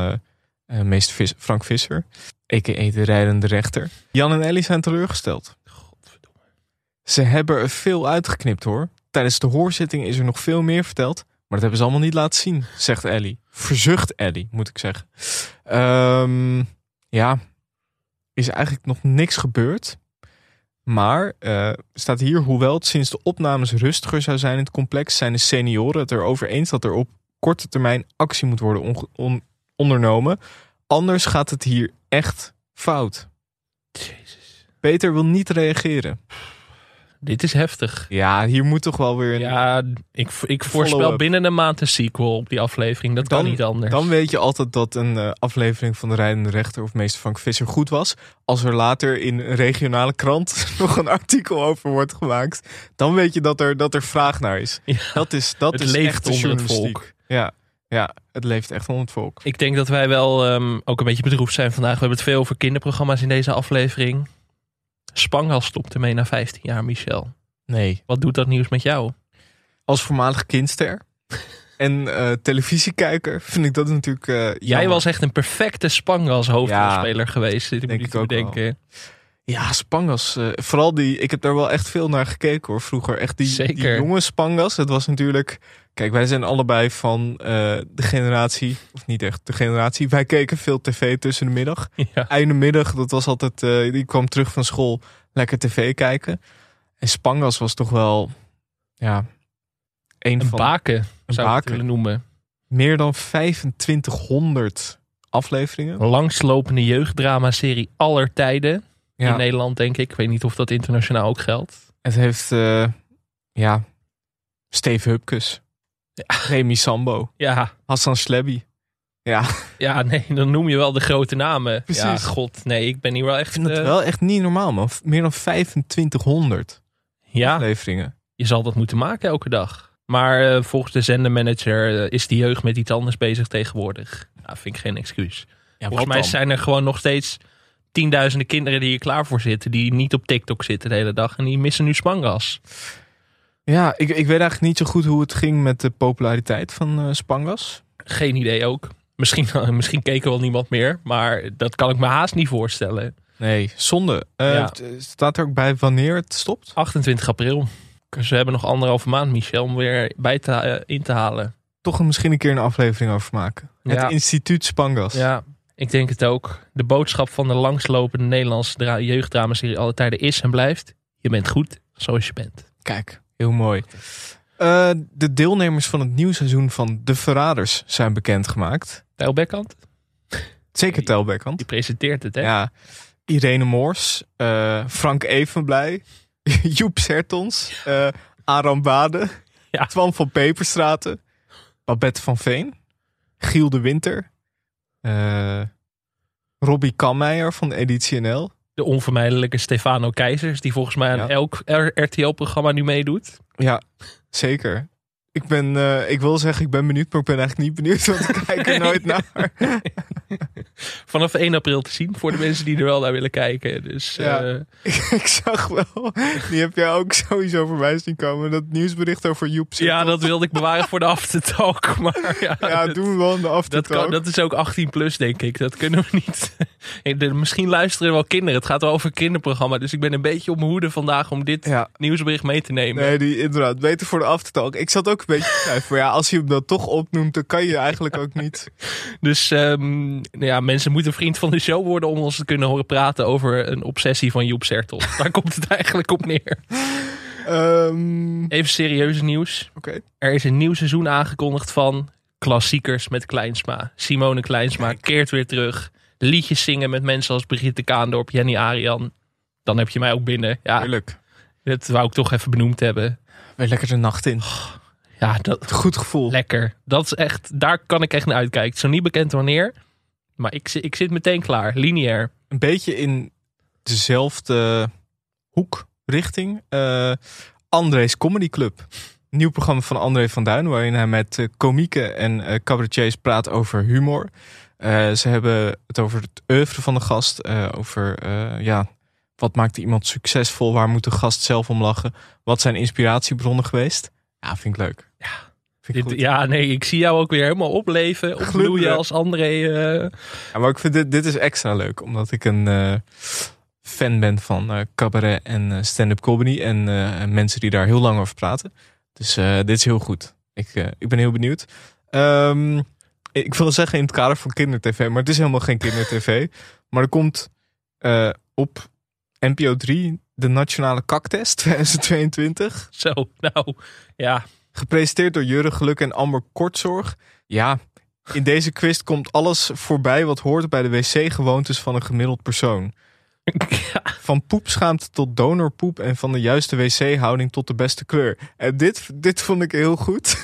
eh, meester Vis- Frank Visser, a.k.a. de rijdende rechter. Jan en Ellie zijn teleurgesteld. Ze hebben er veel uitgeknipt hoor. Tijdens de hoorzitting is er nog veel meer verteld. Maar dat hebben ze allemaal niet laten zien, zegt Ellie. Verzucht Ellie, moet ik zeggen. Ehm, ja, is eigenlijk nog niks gebeurd. Maar eh, staat hier, hoewel het sinds de opnames rustiger zou zijn in het complex, zijn de senioren het erover eens dat er op korte termijn actie moet worden onge- on- ondernomen. Anders gaat het hier echt fout. jezus. Peter wil niet reageren. Dit is heftig. Ja, hier moet toch wel weer een... Ja, ik, ik voorspel binnen een maand een sequel op die aflevering. Dat kan Dan- niet anders. Dan weet je altijd dat een eh, aflevering van de Rijdende Rechter of meester Frank Visser goed was. Als er later in een regionale krant nog een artikel over wordt gemaakt, dan weet je dat er, dat er vraag naar is. Ja. Dat is, dat Het is leeft echt de onder het volk. Ja, ja, het leeft echt onder het volk. Ik denk dat wij wel ehm, ook een beetje bedroefd zijn vandaag. We hebben het veel over kinderprogramma's in deze aflevering. Spangal stopt ermee na 15 jaar, Michel. Nee. Wat doet dat nieuws met jou? Als voormalig kindster en eh, televisiekijker vind ik dat natuurlijk eh, Jij was echt een perfecte Spangas hoofdrolspeler geweest. Dit denk moet ik ook wel. Ja, Spangas. eh, vooral die. Ik heb daar wel echt veel naar gekeken hoor. Vroeger echt die, die Zeker. jonge Spangas. Het was natuurlijk. Kijk, wij zijn allebei van eh, de generatie. Of niet echt de generatie. Wij keken veel tv tussen de middag. Ja. Einde middag, dat was altijd. eh, die kwam terug van school. Lekker tv kijken. En Spangas was toch wel. Ja. Een, Een van baken een zou baken. willen noemen. meer dan 2500 afleveringen. Langslopende jeugddrama-serie aller tijden. In Ja, Nederland, denk ik. Ik weet niet of dat internationaal ook geldt. het heeft. eh, ja. Steve Hupkes. Remy Sambo. Ja, Hassan Slebby. Ja, ja, nee, dan noem je wel de grote namen. Ja, Precies. god, nee, ik ben hier wel ik echt... vind het eh, wel echt niet normaal, man. Meer dan 2500 ja, afleveringen. je zal dat moeten maken elke dag. Maar eh, volgens de zendermanager is de jeugd met iets anders bezig tegenwoordig. Nou, vind ik geen excuus. Ja, Volgens mij zijn er gewoon nog steeds tienduizenden kinderen die hier klaar voor zitten. Die niet op TikTok zitten de hele dag. En die missen nu Spangas. Ja, ik, ik weet eigenlijk niet zo goed hoe het ging met de populariteit van eh, Spangas. Geen idee ook. Misschien, misschien keek er wel niemand meer. Maar dat kan ik me haast niet voorstellen. Nee, zonde. Eh, Ja. Staat er ook bij wanneer het stopt? 28 april. Dus we hebben nog anderhalve maand, Michel, om weer bij te, eh, in te halen. Toch een- misschien een keer een aflevering over maken. Ja. Het instituut Spangas. Ja, ik denk het ook. De boodschap van de langslopende Nederlandse dra- jeugddramaserie alle tijden is en blijft. Je bent goed zoals je bent. Kijk, heel mooi. Eh, de deelnemers van het nieuwe seizoen van De Verraders zijn bekendgemaakt. Tijl Bekkant, Zeker Telbekkant. die presenteert het, hè? Ja, Irene Moors, eh, Frank Evenblij, Joep Sertons, eh Aram Bade Ja. Twan van Peperstraten. Babette van Veen. Giel de Winter. Eh, Robbie Kammeijer van Editie NL. De onvermijdelijke Stefano Keizers, die volgens mij aan Ja. elk RTL-programma nu meedoet. Ja, zeker. Ik ben, eh, ik wil zeggen, ik ben benieuwd, maar ik ben eigenlijk niet benieuwd, want ik kijk er nooit naar. Vanaf 1 april te zien voor de mensen die er wel naar willen kijken. Dus Ja. eh, ik, ik zag wel, die heb jij ook sowieso voorbij zien komen, dat nieuwsbericht over Joep ja, dat wilde ik bewaren voor de aftertalk. Maar ja, Ja, dat, doen we wel in de dat, aftertalk. kan, dat is ook 18 plus, denk ik. Dat kunnen we niet. Misschien luisteren wel kinderen. Het gaat wel over een kinderprogramma. Dus ik ben een beetje op mijn hoede vandaag om dit Ja, nieuwsbericht mee te nemen. nee, die inderdaad, beter voor de aftertalk. Ik zat ook een beetje ja, als je hem dan toch opnoemt, dan kan je eigenlijk ook niet. Dus ehm, nou ja, mensen moeten vriend van de show worden om ons te kunnen horen praten over een obsessie van Joep Sertel. Daar komt het eigenlijk op neer. Ehm, Even serieuze nieuws. Oké. Er is een nieuw seizoen aangekondigd van klassiekers met Kleinsma. Simone Kleinsma keert weer terug. Liedjes zingen met mensen als Brigitte Kaandorp, Jenny Arian. Dan heb je mij ook binnen. Ja, Heerlijk. dat wou ik toch even benoemd hebben. Weer lekker de nacht in. Ja, dat, Goed gevoel. lekker. Dat is echt, daar kan ik echt naar uitkijken. Het is nog niet bekend wanneer. Maar ik, ik zit meteen klaar. Lineair. een beetje in dezelfde hoek, richting. eh André's Comedy Club. Nieuw programma van André van Duin, waarin hij met eh, komieken en eh cabaretiers praat over humor. Ze hebben het over het oeuvre van de gast, over ja, wat maakt iemand succesvol, waar moet de gast zelf om lachen, wat zijn inspiratiebronnen geweest. Ja, vind ik leuk. Ja, Dit, ja, nee, ik zie jou ook weer helemaal opleven. Opbloeien als André. eh, Ja, maar ik vind dit, dit is extra leuk, omdat ik een eh, fan ben van eh, cabaret en stand-up comedy en mensen die daar heel lang over praten. Dus dit is heel goed. Ik, ik ben heel benieuwd. Ehm, ik wil zeggen in het kader van kindertv, maar het is helemaal geen kindertv. Maar er komt op NPO 3 de Nationale Kaktest 2022. zo, nou, ja. Gepresenteerd door Jurre Geluk en Amber Kortzorg. Ja, in deze quiz komt alles voorbij wat hoort bij de wc-gewoontes van een gemiddeld persoon. Van poepschaamte tot donorpoep en van de juiste wc-houding tot de beste kleur. En dit, dit vond ik heel goed.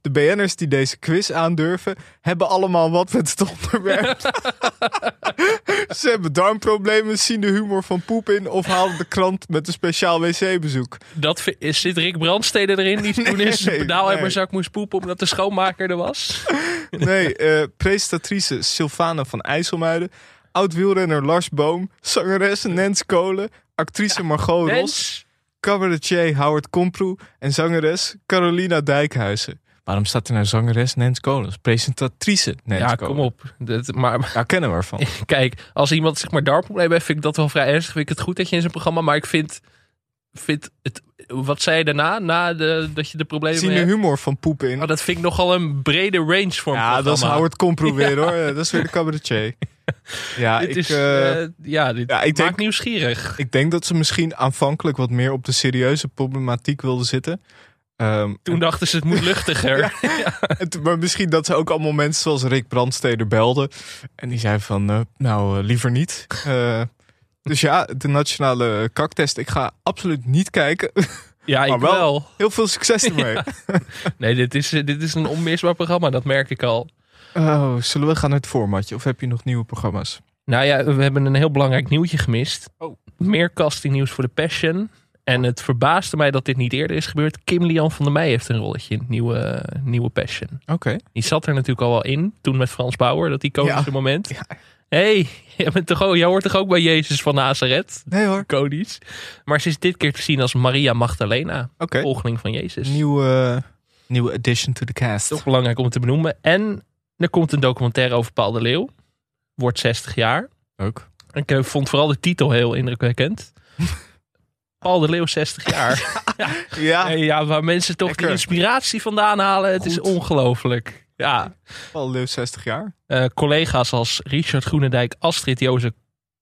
De BN'ers die deze quiz aandurven, hebben allemaal wat met het onderwerp. Ze hebben darmproblemen, zien de humor van poep in of halen de krant met een speciaal wc-bezoek. Dat is, zit Rick Brandstede erin die toen in zijn nee, pedaal uit nee. mijn zak moest poepen omdat de schoonmaker er was? Nee, eh, presentatrice Sylvana van IJsselmuiden. Oud-wielrenner Lars Boom. Zangeres Nens Kolen. Actrice Margot Ros. Cabaretier Howard Komproe. En zangeres Carolina Dijkhuizen. Waarom staat er nou zangeres Nens Kolen? Presentatrice Nens ja, Kolen. kom op. Dat, maar Ja, kennen we ervan. kijk, als iemand zeg maar darmproblemen heeft, vind ik dat wel vrij ernstig. Vind ik het goed dat je in zijn programma, maar ik vind, vind het, wat zei je daarna, na de, dat je de problemen Zien de hebt? humor van poep in. Oh, dat vind ik nogal een brede range voor een ja, dat is programma. Howard Komproe weer hoor. Dat is weer de cabaretier. Ja, Dit ik, is, eh, eh, ja, dit ja, ik maakt denk- nieuwsgierig. ik denk dat ze misschien aanvankelijk wat meer op de serieuze problematiek wilden zitten. Ehm, Toen dachten ze het moet luchtiger. Maar misschien dat ze ook allemaal mensen zoals Rick Brandsteder belden. En die zei van, eh, nou, liever niet. Dus ja, de nationale kaktest. Ik ga absoluut niet kijken. Ja, ik wel. wel. Heel veel succes ermee. Nee, dit is, dit is een onmisbaar programma, dat merk ik al. Oh, zullen we gaan naar het formatje? Of heb je nog nieuwe programma's? Nou ja, we hebben een heel belangrijk nieuwtje gemist. Oh. Meer castingnieuws voor de Passion. En het verbaasde mij dat dit niet eerder is gebeurd. Kim Lian van der Meij heeft een rolletje in het nieuwe, nieuwe Passion. Oké. Die zat er natuurlijk al wel in, toen met Frans Bauer, dat iconische Ja. moment. Ja. hey, jij, bent toch ook, jij hoort toch ook bij Jezus van Nazareth? Nee hoor. Maar ze is dit keer te zien als Maria Magdalena, Oké. volgeling van Jezus. Nieuwe, nieuwe addition to the cast. Toch belangrijk om te benoemen. En er komt een documentaire over Paul de Leeuw. Wordt 60 jaar. Ook. Ik eh, vond vooral de titel heel indrukwekkend. Paul de Leeuw 60 jaar. Ja, ja, waar mensen toch Lekker. de inspiratie vandaan halen. Het is ongelooflijk. Ja. Paul Leeuw 60 jaar. Eh, collega's als Richard Groenendijk, Astrid Jozef,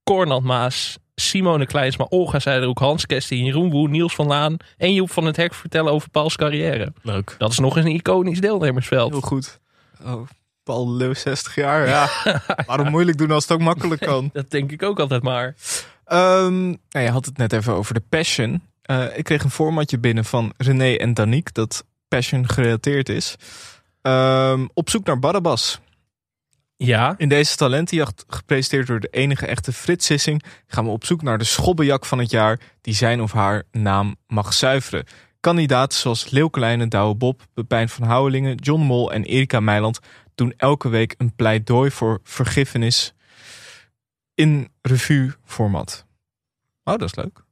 Cornald Maas, Simone Kleinsma, Olga Zijderoek, Hans Kesting, Jeroen Woe, Niels van Laan en Joep van het Hek vertellen over Pauls carrière. Leuk. Dat is nog eens een iconisch deelnemersveld. Heel goed. Oh, Paul Leeuw 60 jaar. Ja. Waarom moeilijk doen als het ook makkelijk kan? Dat denk ik ook altijd maar. Ehm, nou, je had het net even over de Passion. Eh, ik kreeg een formatje binnen van René en Danique. Dat Passion gerelateerd is. Ehm, op zoek naar Barabbas. Ja, In deze talentenjacht, gepresenteerd door de enige echte Frits Sissing, gaan we op zoek naar de schobbejak van het jaar die zijn of haar naam mag zuiveren. Kandidaten zoals Leeuw Douwe Bob, Pepijn van Houwelingen, John Mol en Erika Meiland doen elke week een pleidooi voor vergiffenis in revue format. Oh, dat is leuk.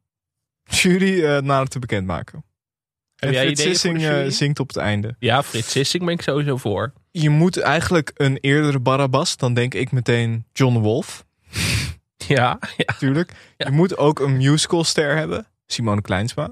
Jury eh nader te bekendmaken. En jij Frits Sissing jury? zingt op het einde. ja Frits Sissing ben ik sowieso voor. Je moet eigenlijk een eerdere Barabbas, dan denk ik meteen John Wolf. Ja, ja. Tuurlijk. Ja. Je moet ook een musicalster hebben. Simone Kleinsma.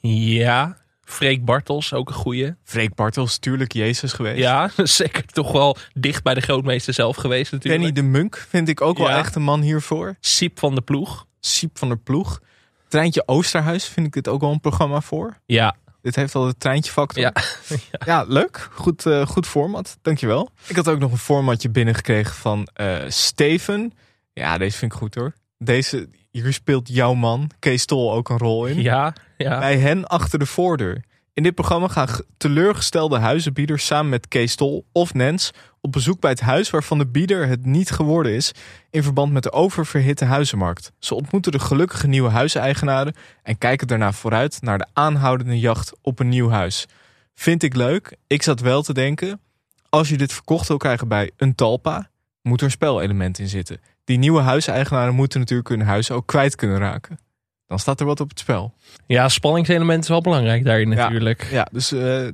Ja, Freek Bartels, ook een goeie. Freek Bartels, tuurlijk Jezus geweest. Ja, zeker toch wel dicht bij de grootmeester zelf geweest natuurlijk. Danny de Munk vind ik ook wel echt een man hiervoor. Siep van de Ploeg. Siep van der Ploeg. Treintje Oosterhuis vind ik dit ook wel een programma voor. Ja, Dit heeft al de treintje factor. Ja. ja. leuk. Goed, eh, goed format. Dankjewel. Ik had ook nog een formatje binnengekregen van eh, Steven. Ja, deze vind ik goed hoor. Deze, hier speelt jouw man, Kees Tol, ook een rol in. ja, ja. bij hen achter de voordeur. In dit programma gaan ge- teleurgestelde huizenbieders samen met Kees Tol of Nens op bezoek bij het huis waarvan de bieder het niet geworden is in verband met de oververhitte huizenmarkt. Ze ontmoeten de gelukkige nieuwe huiseigenaren en kijken daarna vooruit naar de aanhoudende jacht op een nieuw huis. Vind ik leuk. Ik zat wel te denken, als je dit verkocht wil krijgen bij een talpa, moet er een spelelement in zitten. Die nieuwe huiseigenaren moeten natuurlijk hun huis ook kwijt kunnen raken. Dan staat er wat op het spel. ja, spanningselement is wel belangrijk daarin natuurlijk. Ja, dus eh,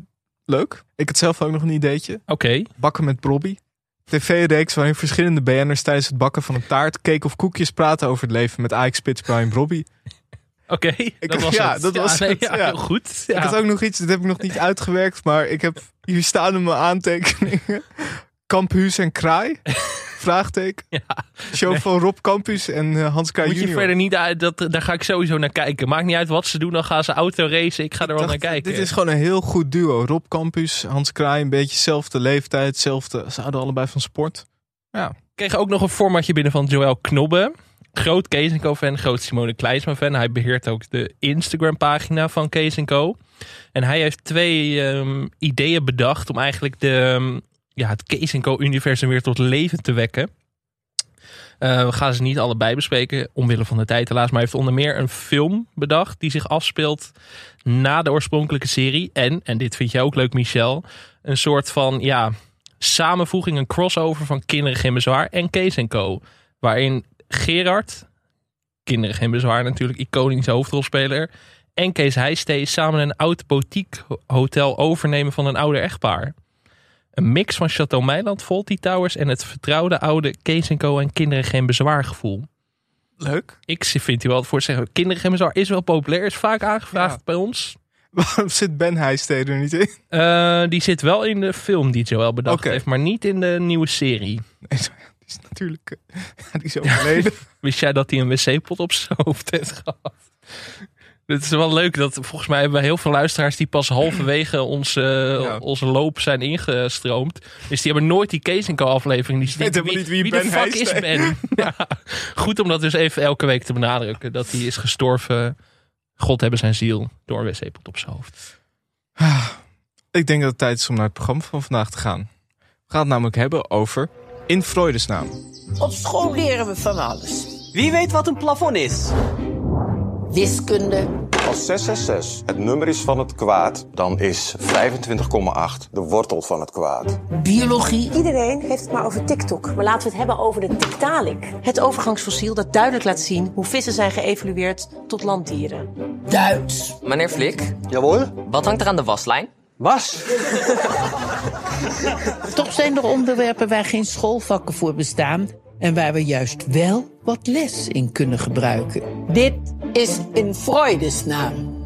leuk. Ik had zelf ook nog een ideetje. Oké, Bakken met Bobby. TV-reeks waarin verschillende BN'ers tijdens het bakken van een taart, cake of koekjes praten over het leven met Ajax Spits Brian oké. Dat was ja, het. dat was nee, het, ja, ja. heel goed. Ik Ja. had ook nog iets, dat heb ik nog niet uitgewerkt, maar ik heb hier staan in mijn aantekeningen. Campus en Kraai? Vraagteken. Ja. Show van Rob Campus en eh, Hans Kraai Moet je junior. verder niet uit, dat, daar ga ik sowieso naar kijken. Maakt niet uit wat ze doen, dan gaan ze auto racen. Ik ga er wel naar kijken. Dit is gewoon een heel goed duo. Rob Campus, Hans Kraai, een beetje dezelfde leeftijd, hetzelfde. Ze houden allebei van sport. Ja, Ik kreeg ook nog een formatje binnen van Joël Knobbe. Groot Kees Co fan, groot Simone Kleinsma fan. Hij beheert ook de Instagram pagina van Kees Co. En hij heeft twee ehm, ideeën bedacht om eigenlijk de, ehm, ja, het Kees Co universum weer tot leven te wekken. Eh, we gaan ze niet allebei bespreken, omwille van de tijd helaas. Maar hij heeft onder meer een film bedacht die zich afspeelt na de oorspronkelijke serie. En, en dit vind jij ook leuk Michel, een soort van ja, samenvoeging, een crossover van Kinderen Geen Bezwaar en Kees Co. Waarin Gerard, Kinderen Geen Bezwaar natuurlijk, iconische hoofdrolspeler... en Kees Heijstee samen een oud boutique hotel overnemen van een ouder echtpaar. Een mix van Chateau Meiland, Volti Towers en het vertrouwde oude Kees Co. en Kinderen Geen Bezwaar gevoel. leuk. Ik vind u wel voor te zeggen, Kinderen Geen Bezwaar is wel populair, is vaak aangevraagd Ja. bij ons. Waarom zit Ben Heijstede er niet in? Eh, die zit wel in de film die Joel bedacht heeft, maar niet in de nieuwe serie. Nee, die is natuurlijk eh, die is overleden. Wist jij dat hij een wc-pot op zijn hoofd heeft gehad? Het is wel leuk dat volgens mij hebben we heel veel luisteraars die pas halverwege onze, Ja. onze loop zijn ingestroomd. Dus die hebben nooit die Kees Co aflevering. Die denken, helemaal niet wie de Ben fuck is? Ben? ja. Goed om dat dus even elke week te benadrukken. Dat hij is gestorven. God hebben zijn ziel door een wc-pot op zijn hoofd. Ik denk dat het tijd is om naar het programma van vandaag te gaan. We gaan het namelijk hebben over In Freudes naam. Op school leren we van alles. Wie weet wat een plafond is? Wiskunde, Als 666 het nummer is van het kwaad, dan is 25,8 de wortel van het kwaad. biologie, Iedereen heeft het maar over TikTok. Maar laten we het hebben over de Tiktaalik. Het overgangsfossiel dat duidelijk laat zien hoe vissen zijn geëvolueerd tot landdieren. Duits, Meneer Flik, Jawohl? wat hangt er aan de waslijn? Was? Toch zijn er onderwerpen waar geen schoolvakken voor bestaan en waar we juist wel wat les in kunnen gebruiken. Dit is in Freudes naam.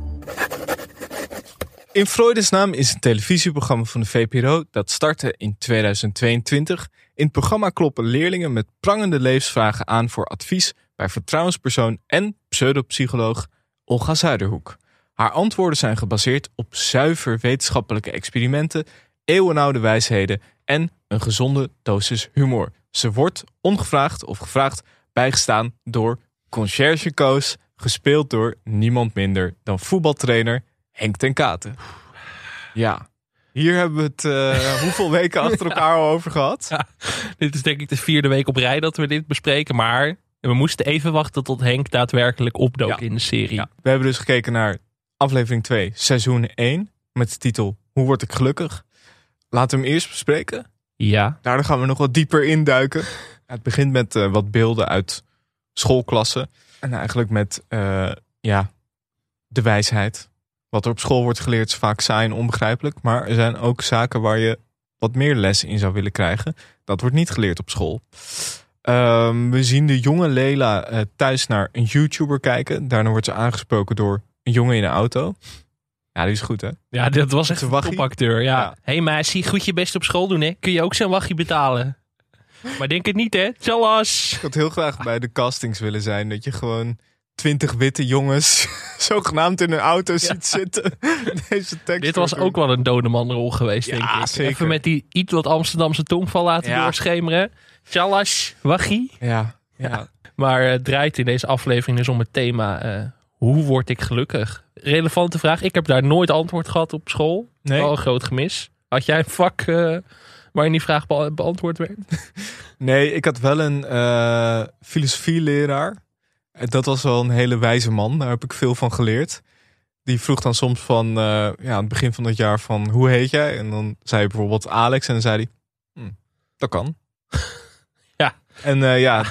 In Freudes naam is een televisieprogramma van de VPRO dat startte in 2022. In het programma kloppen leerlingen met prangende levensvragen aan voor advies bij vertrouwenspersoon en pseudopsycholoog Olga Zuiderhoek. Haar antwoorden zijn gebaseerd op zuiver wetenschappelijke experimenten, eeuwenoude wijsheden en een gezonde dosis humor. Ze wordt ongevraagd of gevraagd bijgestaan door Concierge Koos, gespeeld door niemand minder dan voetbaltrainer Henk ten Katen. Ja. Hier hebben we het eh, hoeveel weken achter elkaar al over gehad. Ja, dit is denk ik de vierde week op rij dat we dit bespreken. Maar we moesten even wachten tot Henk daadwerkelijk opdook in de serie. We hebben dus gekeken naar aflevering 2, seizoen 1. Met de titel Hoe word ik gelukkig? Laten we hem eerst bespreken. Ja. Daarna gaan we nog wat dieper induiken. Het begint met eh, wat beelden uit schoolklassen. En eigenlijk met eh, ja, de wijsheid. Wat er op school wordt geleerd is vaak saai en onbegrijpelijk. Maar er zijn ook zaken waar je wat meer les in zou willen krijgen. Dat wordt niet geleerd op school. Ehm, we zien de jonge Lela eh, thuis naar een YouTuber kijken. Daarna wordt ze aangesproken door een jongen in een auto. Ja, die is goed hè? Ja, dat was echt een topacteur. Ja. Ja. Hé hey, meisje, goed je best op school doen hè. Kun je ook zo'n waggie betalen? Maar denk het niet hè. Zoals... Ik had heel graag bij de castings willen zijn. Dat je gewoon twintig witte jongens zogenaamd in een auto ziet zitten. Deze tekst Dit was ook wel een dode manrol geweest, Ja, denk ik. zeker. Even met die iets wat Amsterdamse tongval laten Ja. doorschemeren. Tjallas, waggie. Ja, ja. Maar eh, het draait in deze aflevering dus om het thema... eh, hoe word ik gelukkig? Relevante vraag. Ik heb daar nooit antwoord gehad op school. Nee. Wel een groot gemis. Had jij een vak eh, waarin die vraag bea- beantwoord werd? Nee, ik had wel een eh, filosofieleraar. En Dat was wel een hele wijze man. Daar heb ik veel van geleerd. Die vroeg dan soms van, eh, ja, aan het begin van het jaar van, hoe heet jij? En dan zei je bijvoorbeeld Alex. En dan zei hij, hm, dat kan. Ja. En eh, ja,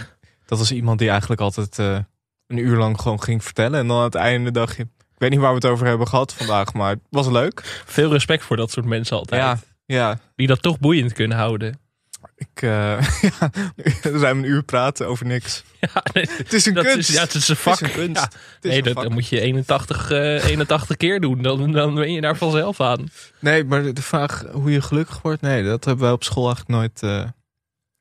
dat was iemand die eigenlijk altijd een uur lang gewoon ging vertellen. En dan aan het einde dacht je, ik weet niet waar we het over hebben gehad vandaag, maar het was leuk. Veel respect voor dat soort mensen altijd. Ja, ja. Die dat toch boeiend kunnen houden. Ik, eh, ja, zijn een uur praten over niks. Ja, nee, Het is een dat kunst. Is, ja, het is een vak. Het is een kunst. Ja. Het is Nee, een dat, vak. dan moet je 81, eh 81 keer doen. Dan, dan ben je daar vanzelf aan. Nee, maar de- de vraag hoe je gelukkig wordt, nee, dat hebben wij op school eigenlijk nooit. eh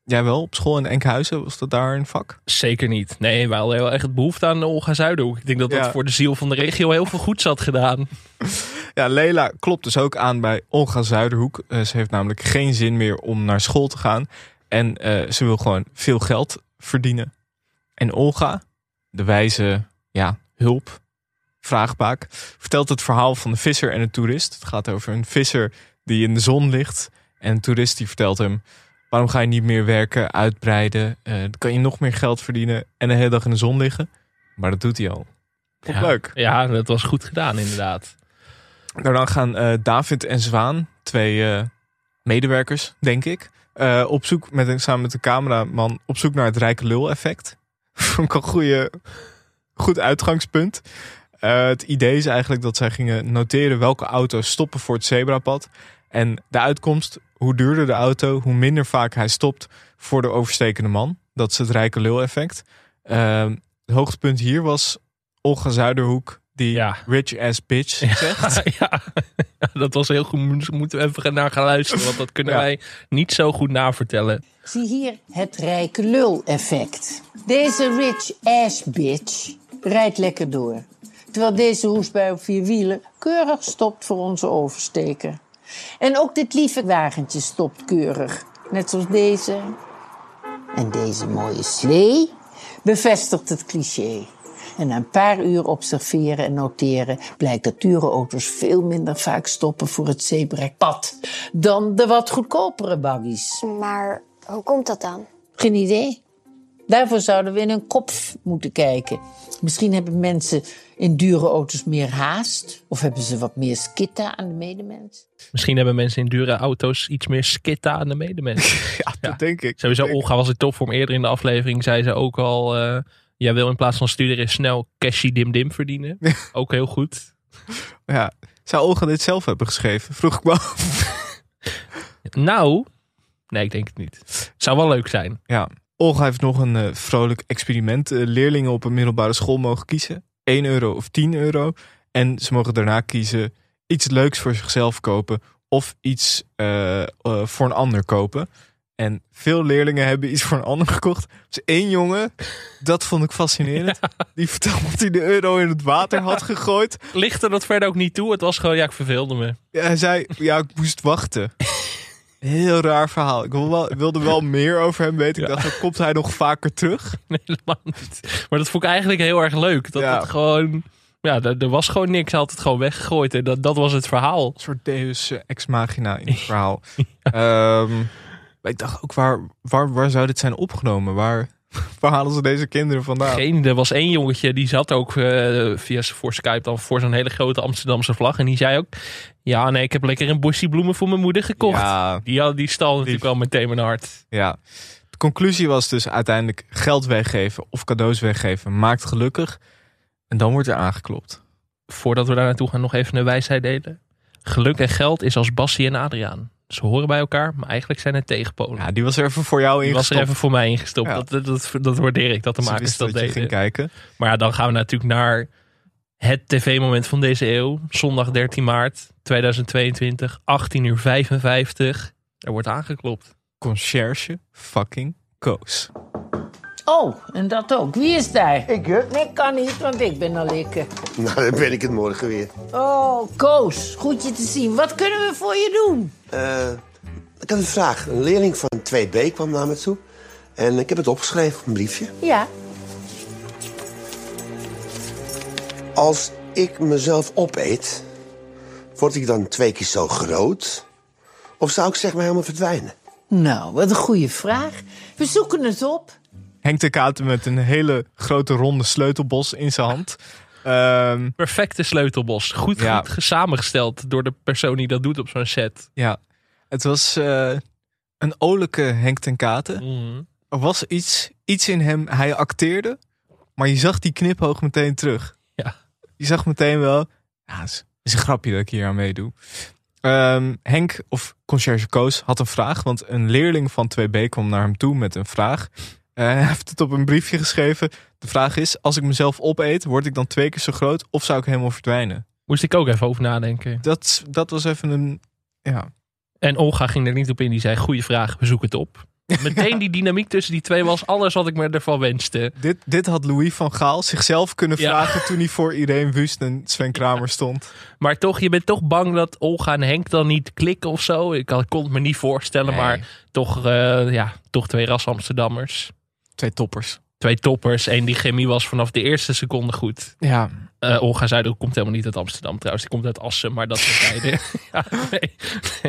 Jij wel, op school in Enkhuizen, was dat daar een vak? Zeker niet. Nee, wij hadden heel erg behoefte aan Olga Zuiderhoek. Ik denk dat dat Ja. voor de ziel van de regio heel veel goeds had gedaan. Ja, Leila klopt dus ook aan bij Olga Zuiderhoek. Eh, ze heeft namelijk geen zin meer om naar school te gaan. En eh, ze wil gewoon veel geld verdienen. En Olga, de wijze ja, hulp, vraagbaak, vertelt het verhaal van de visser en de toerist. Het gaat over een visser die in de zon ligt. En een toerist die vertelt hem... waarom ga je niet meer werken, uitbreiden? Eh, dan kan je nog meer geld verdienen en de hele dag in de zon liggen. Maar dat doet hij al. Ja. leuk. Ja, dat was goed gedaan inderdaad. Daarna gaan eh, David en Zwaan, twee eh, medewerkers, denk ik, op zoek met een, samen met de cameraman op zoek naar het rijke lul effect. Vond ik een goede, goed uitgangspunt. Het idee is eigenlijk dat zij gingen noteren welke auto's stoppen voor het zebrapad. En de uitkomst, hoe duurder de auto, hoe minder vaak hij stopt voor de overstekende man. Dat is het rijke lul effect. Eh, het hoogtepunt hier was Olga Zuiderhoek die Ja. rich ass bitch zegt. ja, dat was heel goed. Moeten we even naar gaan luisteren. Want dat kunnen Ja. wij niet zo goed navertellen. Zie hier het rijke lul-effect. Deze rich ass bitch rijdt lekker door. Terwijl deze hoesbui op vier wielen keurig stopt voor onze oversteker. En ook dit lieve wagentje stopt keurig. Net zoals deze. En deze mooie slee bevestigt het cliché. En na een paar uur observeren en noteren blijkt dat dure auto's veel minder vaak stoppen voor het zebrapad dan de wat goedkopere buggies. Maar hoe komt dat dan? Geen idee. Daarvoor zouden we in hun kop moeten kijken. Misschien hebben mensen in dure auto's meer haast. Of hebben ze wat meer skitta aan de medemens. Misschien hebben mensen in dure auto's iets meer skitta aan de medemens. ja, dat denk ik. Sowieso, Denk- Olga was in topvorm. Eerder in de aflevering zei ze ook al... eh, jij wil in plaats van studeren snel cashy dim dim verdienen. ook heel goed. Ja. Zou Olga dit zelf hebben geschreven? Vroeg ik me af. Nou, nee, ik denk het niet. Het zou wel leuk zijn. Ja. Olga heeft nog een eh, vrolijk experiment. Eh, leerlingen op een middelbare school mogen kiezen. 1 euro of 10 euro. En ze mogen daarna kiezen iets leuks voor zichzelf kopen. Of iets eh, voor een ander kopen. En veel leerlingen hebben iets voor een ander gekocht. Dus één jongen, dat vond ik fascinerend. Die vertelde dat hij de euro in het water had gegooid. Lichtte dat verder ook niet toe. Het was gewoon, ja, ik verveelde me. Ja, hij zei, ja, ik moest wachten. Heel raar verhaal. Ik wilde wel meer over hem weten. Ik dacht, dan komt hij nog vaker terug? Nee, helemaal niet. Maar dat vond ik eigenlijk heel erg leuk. Dat Ja. het gewoon... Ja, er, er was gewoon niks. Hij had het gewoon weggegooid. En dat, dat was het verhaal. Een soort deus ex machina in het verhaal. Ehm, maar ik dacht ook, waar, waar, waar zou dit zijn opgenomen? Waar, waar halen ze deze kinderen vandaan? Geen, er was één jongetje die zat ook eh, via voor Skype dan voor zo'n hele grote Amsterdamse vlag. En die zei ook: Ja, nee, ik heb lekker een bosje bloemen voor mijn moeder gekocht. Ja, Die, had, die stal natuurlijk wel meteen mijn hart. ja. De conclusie was dus uiteindelijk geld weggeven of cadeaus weggeven maakt gelukkig. En dan wordt er aangeklopt. Voordat we daar naartoe gaan, nog even een wijsheid delen. Geluk en geld is als Bassie en Adriaan. Ze horen bij elkaar, maar eigenlijk zijn het tegenpolen. Ja, die was er even voor jou Die was ingestopt. er even voor mij ingestopt. Ja. Dat, dat, dat, dat waardeer ik, dat de Ze makers dat dat deden. ging kijken. Maar ja, dan gaan we natuurlijk naar het tv-moment van deze eeuw. Zondag 13 maart 2022, 18 uur 55. Er wordt aangeklopt. Conciërge fucking Koos. Oh, en dat ook. Wie is daar? Ik, hè? Nee, kan niet, want ik ben al lekker. Nou, dan ben ik het morgen weer. Oh, Koos, goed je te zien. Wat kunnen we voor je doen? Eh, ik had een vraag. Een leerling van 2B kwam naar me toe. En ik heb het opgeschreven op een briefje. Ja. Als ik mezelf opeet, word ik dan twee keer zo groot? Of zou ik zeg maar helemaal verdwijnen? Nou, wat een goede vraag. We zoeken het op. Henk de Katen met een hele grote ronde sleutelbos in zijn hand. Ehm, Perfecte sleutelbos. Goed, Ja. goed samengesteld door de persoon die dat doet op zo'n set. ja, het was eh, een olijke Henk ten Katen. Mhm. Er was iets, iets in hem, hij acteerde, maar je zag die knipoog meteen terug. Ja. Je zag meteen wel, ja, het is, het is een grapje dat ik hier aan meedoe. Ehm, Henk, of conciërge Koos, had een vraag, want een leerling van 2B kwam naar hem toe met een vraag. Eh, hij heeft het op een briefje geschreven. De vraag is, als ik mezelf opeet, word ik dan twee keer zo groot of zou ik helemaal verdwijnen? Moest ik ook even over nadenken. Dat, dat was even een, ja, En Olga ging er niet op in. Die zei, goede vraag, we zoeken het op. Meteen die dynamiek tussen die twee was alles wat ik me ervan wenste. Dit, dit had Louis van Gaal zichzelf kunnen Ja. vragen toen hij voor Irene Wust en Sven Kramer stond. Maar toch, je bent toch bang dat Olga en Henk dan niet klikken of zo. Ik kon het me niet voorstellen, Nee. maar toch, eh, ja, toch twee ras Amsterdammers. Twee toppers. Twee toppers. En die chemie was vanaf de eerste seconde goed. Ja, Eh Olga Zuiderhoek komt helemaal niet uit Amsterdam trouwens. Die komt uit Assen, maar dat ja, nee.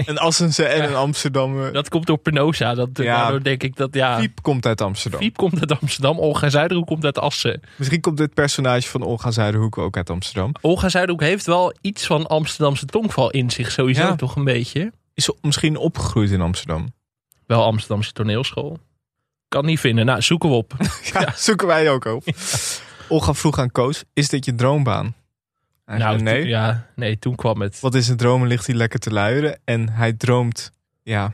een Assense en een Amsterdam. Dat komt door Penosa. Dat, Ja. Daardoor denk ik dat, ja... Fiep komt uit Amsterdam. Fiep komt uit Amsterdam. Olga Zuiderhoek komt uit Assen. Misschien komt dit personage van Olga Zuiderhoek ook uit Amsterdam. Olga Zuiderhoek heeft wel iets van Amsterdamse tongval in zich. Sowieso Ja. toch een beetje. Is ze misschien opgegroeid in Amsterdam? Wel Amsterdamse toneelschool. Kan niet vinden. Nou, zoeken we op. Ja, zoeken wij ook op. Olga vroeg aan Koos, is dit je droombaan? Hij nou, zei, nee. ja, nee, toen kwam het. Wat is een dromen ligt hij lekker te luieren. En hij droomt, ja,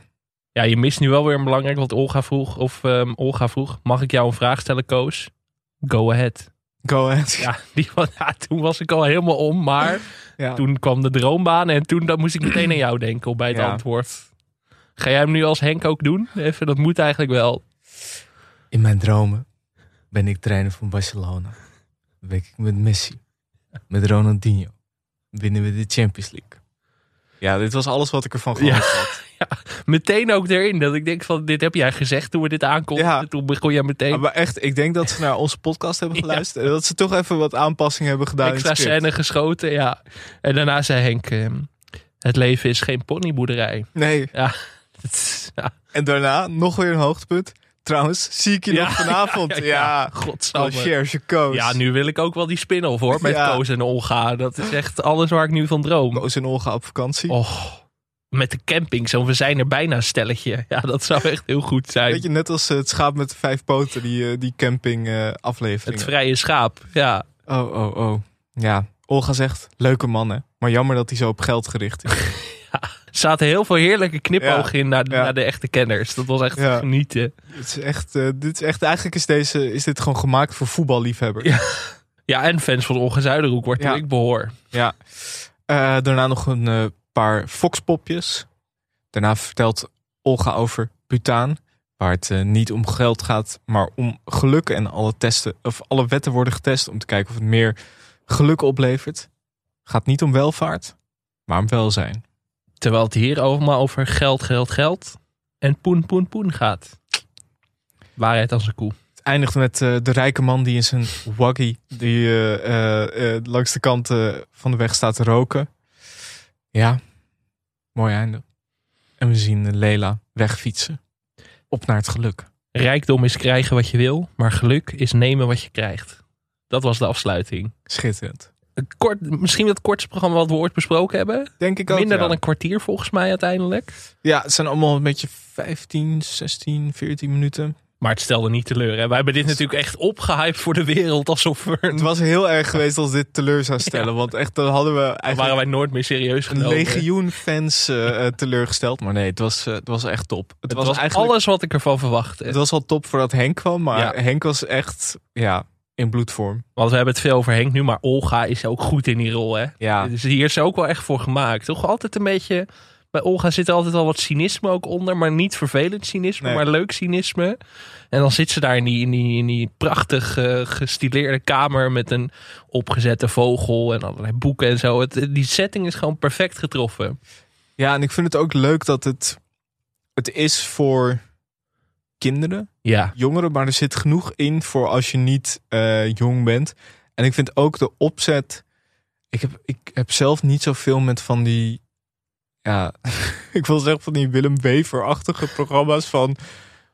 Ja, je mist nu wel weer een belangrijk. Want Olga vroeg, of ehm, Olga vroeg, mag ik jou een vraag stellen, Koos? Go ahead. go ahead. Ja, die, ja, toen was ik al helemaal om. Maar Ja. toen kwam de droombaan. En toen dan moest ik meteen aan jou denken op bij het Ja. antwoord. Ga jij hem nu als Henk ook doen? Even, dat moet eigenlijk wel. In mijn dromen ben ik trainer van Barcelona. Werk ik met Messi. Met Ronaldinho. Winnen we de Champions League. Ja, dit was alles wat ik ervan gehoord had. Meteen ook erin. Dat ik denk van, dit heb jij gezegd toen we dit aankondigden. Ja. Toen begon jij meteen Ja, maar echt, ik denk dat ze naar onze podcast hebben geluisterd. En dat ze toch even wat aanpassingen hebben gedaan extra in scène geschoten. Ja. En daarna zei Henk, ehm, het leven is geen ponyboerderij. Nee. Ja, is- ja. En daarna nog weer een hoogtepunt. Trouwens, zie ik je Ja, nog vanavond. ja, Ja, ja, ja. Koos. ja, nu wil ik ook wel die spin-off hoor. Met Ja. Koos en Olga. Dat is echt alles waar ik nu van droom. Koos en Olga op vakantie. Oh, met de camping. Zo, we zijn er bijna stelletje. Ja, dat zou echt heel goed zijn. Weet je, net als eh, het schaap met de vijf poten, die, eh, die camping eh, aflevering. het vrije schaap. Ja. Oh, oh, oh. Ja, Olga zegt, leuke man hè. Maar jammer dat hij zo op geld gericht is. Er zaten heel veel heerlijke knipogen Ja. in naar, naar de echte kenners. Dat was echt genieten. dit is echt, eh, dit is echt, eigenlijk is, deze, is dit gewoon gemaakt voor voetballiefhebbers. Ja. Ja, en fans van Olga Zuiderhoek, waartoe Ja. ik behoor. Ja. Eh, daarna nog een eh, paar foxpopjes. Daarna vertelt Olga over Butaan. Waar het niet om geld gaat, maar om geluk. En alle, testen, of alle wetten worden getest om te kijken of het meer geluk oplevert. Gaat niet om welvaart, maar om welzijn. Terwijl het hier allemaal over geld, geld, geld. En poen, poen, poen gaat. Waarheid als een koe. eindigt met eh, de rijke man die in zijn waggy die eh, eh, langs de kant van de weg staat te roken. Ja, mooi einde. En we zien Lela wegfietsen. Op naar het geluk. Rijkdom is krijgen wat je wil, maar geluk is nemen wat je krijgt. Dat was de afsluiting. Schitterend. Een Kort, misschien het kortste programma wat we ooit besproken hebben. Denk ik ook. Minder ja. dan een kwartier volgens mij uiteindelijk. Ja, het zijn allemaal een beetje 15, 16, 14 minuten. Maar het stelde niet teleur. Hè? Wij hebben dit natuurlijk echt opgehyped voor de wereld. Alsof we... Het was heel erg geweest als dit teleur zou stellen. Want echt, dan hadden we Dan waren wij nooit meer serieus een genomen. legioen fans eh, eh, teleurgesteld. Maar nee, het was, eh, het was echt top. Het, Het was, was eigenlijk, alles wat ik ervan verwachtte. Het was al top voordat Henk kwam. Maar Ja. Henk was echt ja, in bloedvorm. Want we hebben het veel over Henk nu, maar Olga is ook goed in die rol. Hè? Ja. Dus hier is ze ook wel echt voor gemaakt. Toch altijd een beetje... Bij Olga zit er altijd wel wat cynisme ook onder. Maar niet vervelend cynisme, Nee. maar leuk cynisme. En dan zit ze daar in die, in die, in die prachtig eh, gestileerde kamer... met een opgezette vogel en allerlei boeken en zo. Het, die setting is gewoon perfect getroffen. Ja, en ik vind het ook leuk dat het... Het is voor kinderen, Ja, jongeren. Maar er zit genoeg in voor als je niet eh, jong bent. En ik vind ook de opzet... Ik heb, ik heb zelf niet zoveel met van die... Ja, ik wil zeggen van die Willem Wever-achtige programma's van...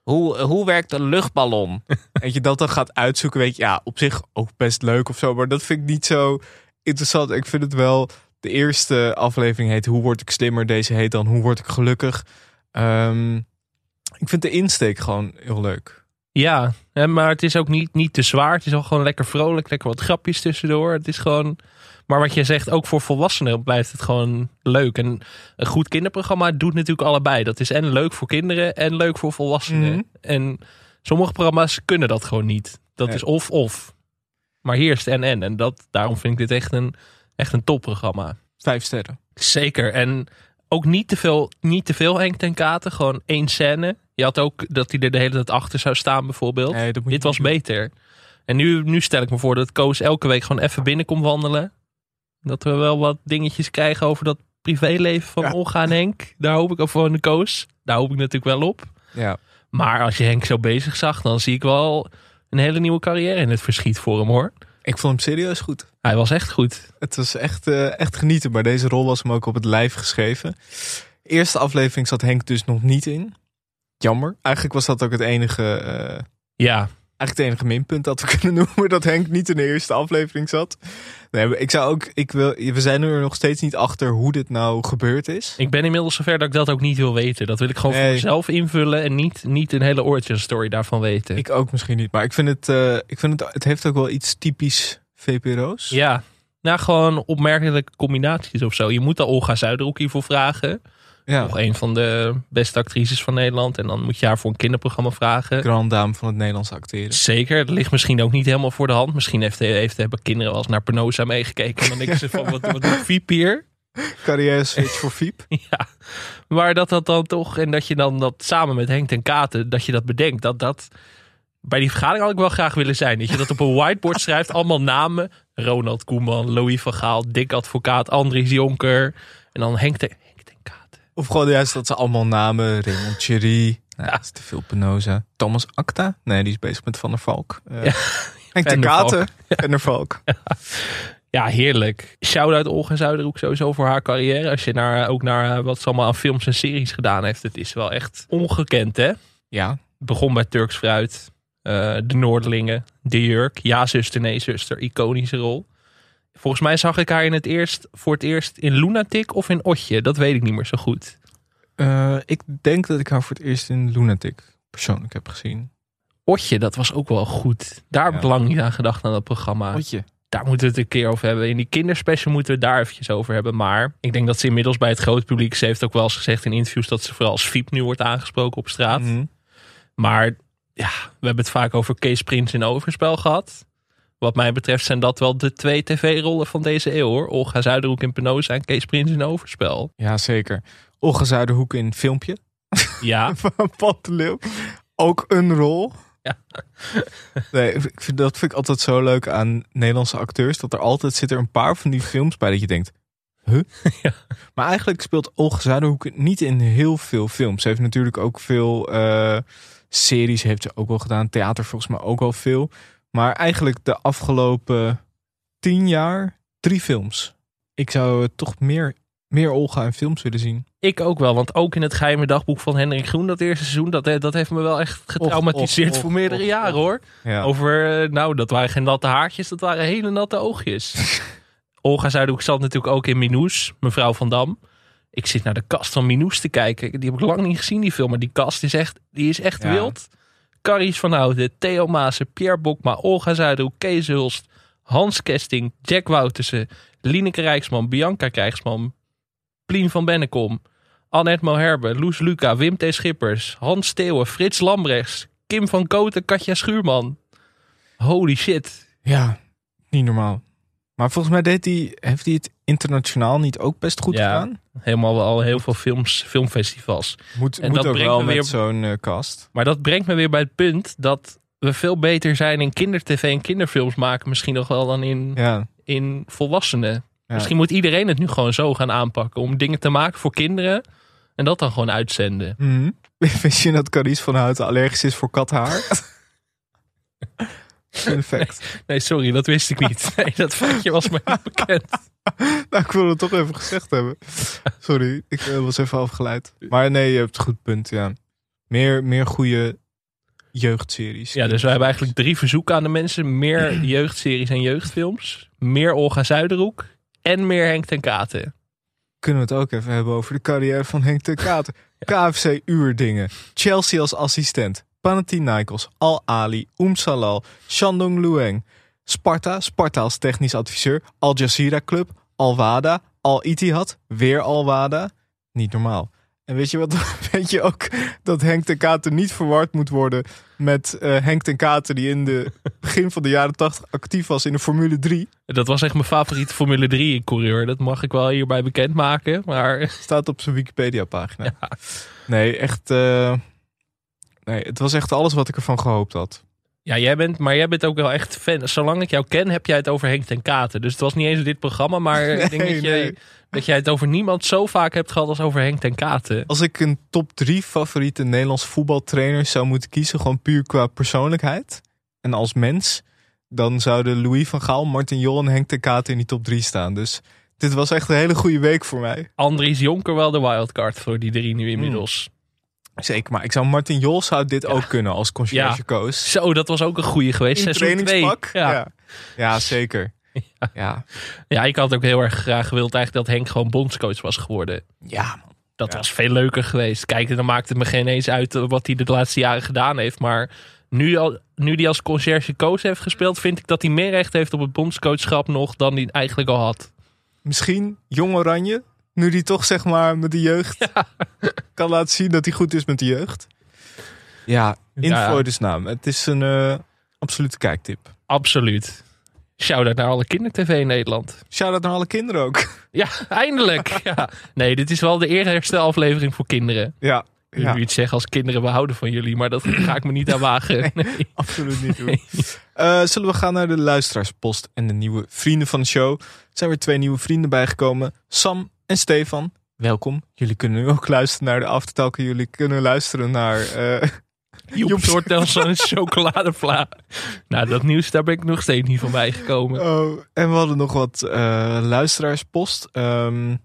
Hoe, hoe werkt een luchtballon? Weet je, dat dan gaat uitzoeken, weet je, ja, op zich ook best leuk of zo. Maar dat vind ik niet zo interessant. Ik vind het wel, de eerste aflevering heet Hoe word ik slimmer? Deze heet dan Hoe word ik gelukkig? Ehm, ik vind de insteek gewoon heel leuk. Ja, maar het is ook niet, niet te zwaar. Het is al gewoon lekker vrolijk, lekker wat grapjes tussendoor. Het is gewoon. Maar wat je zegt, ook voor volwassenen blijft het gewoon leuk. En een goed kinderprogramma doet natuurlijk allebei. Dat is en leuk voor kinderen en leuk voor volwassenen. Mhm. En sommige programma's kunnen dat gewoon niet. Dat is of-of. Maar hier is het en-en. En dat, daarom vind ik dit echt een, echt een topprogramma. Vijf sterren. Zeker. En ook niet te veel, niet te veel Henk ten Katen. Gewoon één scène. Je had ook dat hij er de hele tijd achter zou staan bijvoorbeeld. Nee, Dit was doen. beter. En nu, nu stel ik me voor dat Koos elke week gewoon even binnen komt wandelen. Dat we wel wat dingetjes krijgen over dat privéleven van Ja. Olga en Henk. Daar hoop ik, of van de Koos. Daar hoop ik natuurlijk wel op. Ja. Maar als je Henk zo bezig zag, dan zie ik wel een hele nieuwe carrière in het verschiet voor hem hoor. Ik vond hem serieus goed. Hij was echt goed. Het was echt, eh, echt genieten. Maar deze rol was hem ook op het lijf geschreven. Eerste aflevering zat Henk dus nog niet in. Jammer. Eigenlijk was dat ook het enige, eh, Ja, eigenlijk het enige minpunt dat we kunnen noemen. Dat Henk niet in de eerste aflevering zat. Nee, ik zou ook, ik wil, we zijn er nog steeds niet achter hoe dit nou gebeurd is. ik ben inmiddels zover dat ik dat ook niet wil weten. Dat wil ik gewoon voor mezelf invullen en niet, niet een hele origin story daarvan weten. Ik ook misschien niet. Maar ik vind het, eh, ik vind het, het heeft ook wel iets typisch VPRO's. Ja, nou gewoon opmerkelijke combinaties of zo. Je moet de Olga Zuiderhoek hiervoor vragen. Ja. Nog een van de beste actrices van Nederland. En dan moet je haar voor een kinderprogramma vragen. Grand dame van het Nederlands acteren. Zeker, dat ligt misschien ook niet helemaal voor de hand. Misschien heeft, heeft, hebben kinderen wel eens naar Penosa meegekeken. En dan denken ze van, wat, wat doet Fiep hier? Carrière switch voor Fiep. Ja, maar dat dat dan toch... En dat je dan dat samen met Henk ten Katen, dat je dat bedenkt. Dat dat... Bij die vergadering had ik wel graag willen zijn. Dat je dat op een whiteboard schrijft. Allemaal namen. Ronald Koeman, Louis van Gaal, Dick Advocaat, Andries Jonker. En dan Henk ten, Katen. Of gewoon juist dat ze allemaal namen. Raymond Thierry. Nou, dat is te veel Penosa. Thomas Acta. Nee, die is bezig met Van der Valk. Uh, Ja. Henk der Katen. Van der Valk. Ja, heerlijk. Shout-out Olga Zuiderhoek sowieso voor haar carrière. Als je naar, ook naar eh, wat ze allemaal aan films en series gedaan heeft. Het is wel echt ongekend, hè? Ja. Begon bij Turks Fruit. eh, de Noordelingen. De Jurk. Ja, zuster, nee, zuster. Iconische rol. Volgens mij zag ik haar in het eerst, voor het eerst in Lunatic of in Otje. Dat weet ik niet meer zo goed. Uh, ik denk dat ik haar voor het eerst in Lunatic persoonlijk heb gezien. Otje, dat was ook wel goed. Daar heb ik Ja. lang niet aan gedacht aan dat programma. Otje. Daar moeten we het een keer over hebben. In die kinderspecial moeten we het daar eventjes over hebben. Maar ik denk dat ze inmiddels bij het grote publiek... Ze heeft ook wel eens gezegd in interviews... dat ze vooral als Fiep nu wordt aangesproken op straat. Mhm. Maar ja, we hebben het vaak over Kees Prins in Overspel gehad. Wat mij betreft zijn dat wel de twee tv-rollen van deze eeuw hoor. Olga Zuiderhoek in Penosa en Kees Prins in Overspel. Ja, zeker. Olga Zuiderhoek in filmpje. Ja, Van Pat de Leeuw. Ook een rol. Ja. Nee, ik vind, dat vind ik altijd zo leuk aan Nederlandse acteurs. Dat er altijd zitten er een paar van die films bij dat je denkt... Huh? Ja. Maar eigenlijk speelt Olga Zuiderhoek niet in heel veel films. Ze heeft natuurlijk ook veel, eh, Series heeft ze ook wel gedaan. Theater volgens mij ook wel veel. Maar eigenlijk de afgelopen tien jaar drie films. Ik zou toch meer, meer Olga in films willen zien. Ik ook wel, want ook in het geheime dagboek van Hendrik Groen, dat eerste seizoen, dat, eh, dat heeft me wel echt getraumatiseerd voor meerdere jaren hoor. Ja. Over, eh, nou, dat waren geen natte haartjes, dat waren hele natte oogjes. Olga Zuidhoek zat natuurlijk ook in Minous, mevrouw van Dam. Ik zit naar de kast van Minous te kijken. Die heb ik lang niet gezien, die film. Maar die kast is echt, die is echt Ja. wild. Caries van Houten, Theo Maassen, Pierre Bokma, Olga Zuidhoek, Kees Hulst, Hans Kesting, Jack Woutersen, Lineke Rijksman, Bianca Krijgsman, Plien van Bennekom, Annette Moherbe, Loes Luca, Wim T. Schippers, Hans Steeuwen, Frits Lambrechts, Kim van Koten, Katja Schuurman. Holy shit. Ja, niet normaal. Maar volgens mij deed hij, heeft hij het internationaal niet ook best goed Ja, gedaan. Helemaal al heel veel films, filmfestivals. Moet, En moet dat ook brengt wel me met weer- zo'n eh, cast. Maar dat brengt me weer bij het punt dat we veel beter zijn in kindertv en kinderfilms maken. Misschien nog wel dan in, Ja. in volwassenen. Ja. Misschien moet iedereen het nu gewoon zo gaan aanpakken. Om dingen te maken voor kinderen. En dat dan gewoon uitzenden. Mhm. Wist je dat Carice van Houten allergisch is voor kathaar? Fun fact. Nee, sorry, dat wist ik niet. Nee, dat feitje was me niet bekend. Nou, ik wilde het toch even gezegd hebben. Sorry, ik eh, was even afgeleid. Maar nee, je hebt een goed punt, ja. Meer, meer goede jeugdseries. Ja, dus we hebben eigenlijk drie verzoeken aan de mensen. Meer jeugdseries en jeugdfilms. Meer Olga Zuiderhoek. En meer Henk ten Katen. Kunnen we het ook even hebben over de carrière van Henk ten Katen. KFC Uurdingen. Chelsea als assistent. Panathinaikos. Al Ali. Oem Salal. Shandong Lueng. Sparta. Sparta als technisch adviseur. Al Jazeera Club. Al Wada. Al Ittihad. Weer Al Wada. Niet normaal. En weet je wat? Weet je ook dat Henk ten Katen niet verward moet worden met eh, Henk ten Katen die in de begin van de jaren 80 actief was in de Formule 3. Dat was echt mijn favoriete Formule 3 coureur. Dat mag ik wel hierbij bekendmaken. Maar Staat op zijn Wikipedia pagina. Nee, echt. eh, nee, het was echt alles wat ik ervan gehoopt had. Ja, jij bent, maar jij bent ook wel echt fan. Zolang ik jou ken, heb jij het over Henk ten Katen. Dus het was niet eens dit programma, maar ik denk dat, je, nee. dat jij het over niemand zo vaak hebt gehad als over Henk ten Katen. Als ik een top 3 favoriete Nederlands voetbaltrainers zou moeten kiezen, gewoon puur qua persoonlijkheid en als mens, dan zouden Louis van Gaal, Martin Jol en Henk ten Katen in die top 3 staan. Dus dit was echt een hele goede week voor mij. Andries Jonker wel de wildcard voor die drie nu inmiddels. Zeker, maar ik zou Martin Jol zou dit ook kunnen als conciërge Ja. coach. Zo, dat was ook een goede geweest. In trainingspak. Ja. Ja. ja, zeker. Ja. ja, ik had ook heel erg graag gewild eigenlijk dat Henk gewoon bondscoach was geworden. Ja. Dat was veel leuker geweest. Kijk, dan maakt het me geen eens uit eh, wat hij de laatste jaren gedaan heeft. Maar nu, al, nu hij als conciërge coach heeft gespeeld, vind ik dat hij meer recht heeft op het bondscoachschap nog dan hij eigenlijk al had. Misschien Jong Oranje, nu die toch zeg maar met de jeugd kan laten zien dat hij goed is met de jeugd. Ja, info Ja. dus naam. Het is een eh, absolute kijktip. Absoluut. Shout-out naar alle kindertv in Nederland. Shout-out naar alle kinderen ook. Ja, eindelijk. Ja. Nee, dit is wel de eerste aflevering voor kinderen. Ja. Nu Ja. iets zeggen als kinderen, we houden van jullie. Maar dat ga ik me niet aan wagen. Nee. Absoluut niet doen. Eh, zullen we gaan naar de luisteraarspost en de nieuwe vrienden van de show? Er zijn weer twee nieuwe vrienden bijgekomen. Sam en Stefan. Welkom. Jullie kunnen nu ook luisteren naar de aftertalk. en Jullie kunnen luisteren naar... eh, Joep soort als een chocoladevla. Nou, dat nieuws, daar ben ik nog steeds niet van bijgekomen. Oh, en we hadden nog wat eh, luisteraarspost. Ehm,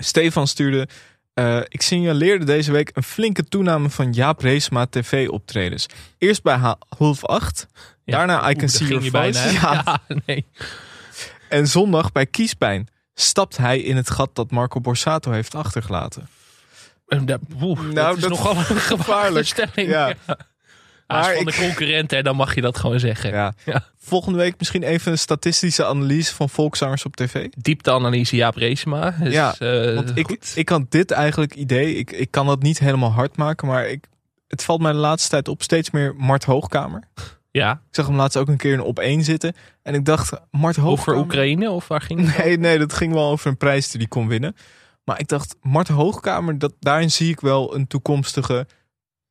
Stefan stuurde... eh, ik signaleerde deze week een flinke toename van Jaap Reesma tv-optredens. Eerst bij ha- half acht. daarna I Can See Your Voice. bijna. Ja, nee. En zondag bij Kiespijn stapt hij in het gat dat Marco Borsato heeft achtergelaten. Nou, dat Nou, is dat nogal een gevaarlijke stelling. Ja. Ja. Maar Als van de concurrent, hè, dan mag je dat gewoon zeggen. Ja. Ja. Volgende week misschien even een statistische analyse van volkszangers op tv. Diepteanalyse Jaap Reesema. Dus, ja, eh, want ik, goed. ik had dit eigenlijk idee. Ik, ik kan dat niet helemaal hard maken, maar ik, het valt mij de laatste tijd op steeds meer Mart Hoogkamer. Ja. Ik zag hem laatst ook een keer in op één zitten. En ik dacht, Mart Over Hoogkamer... Oekraïne of waar ging het? Nee, nee, dat ging wel over een prijs die hij kon winnen. Maar ik dacht, Mart Hoogkamer, dat, daarin zie ik wel een toekomstige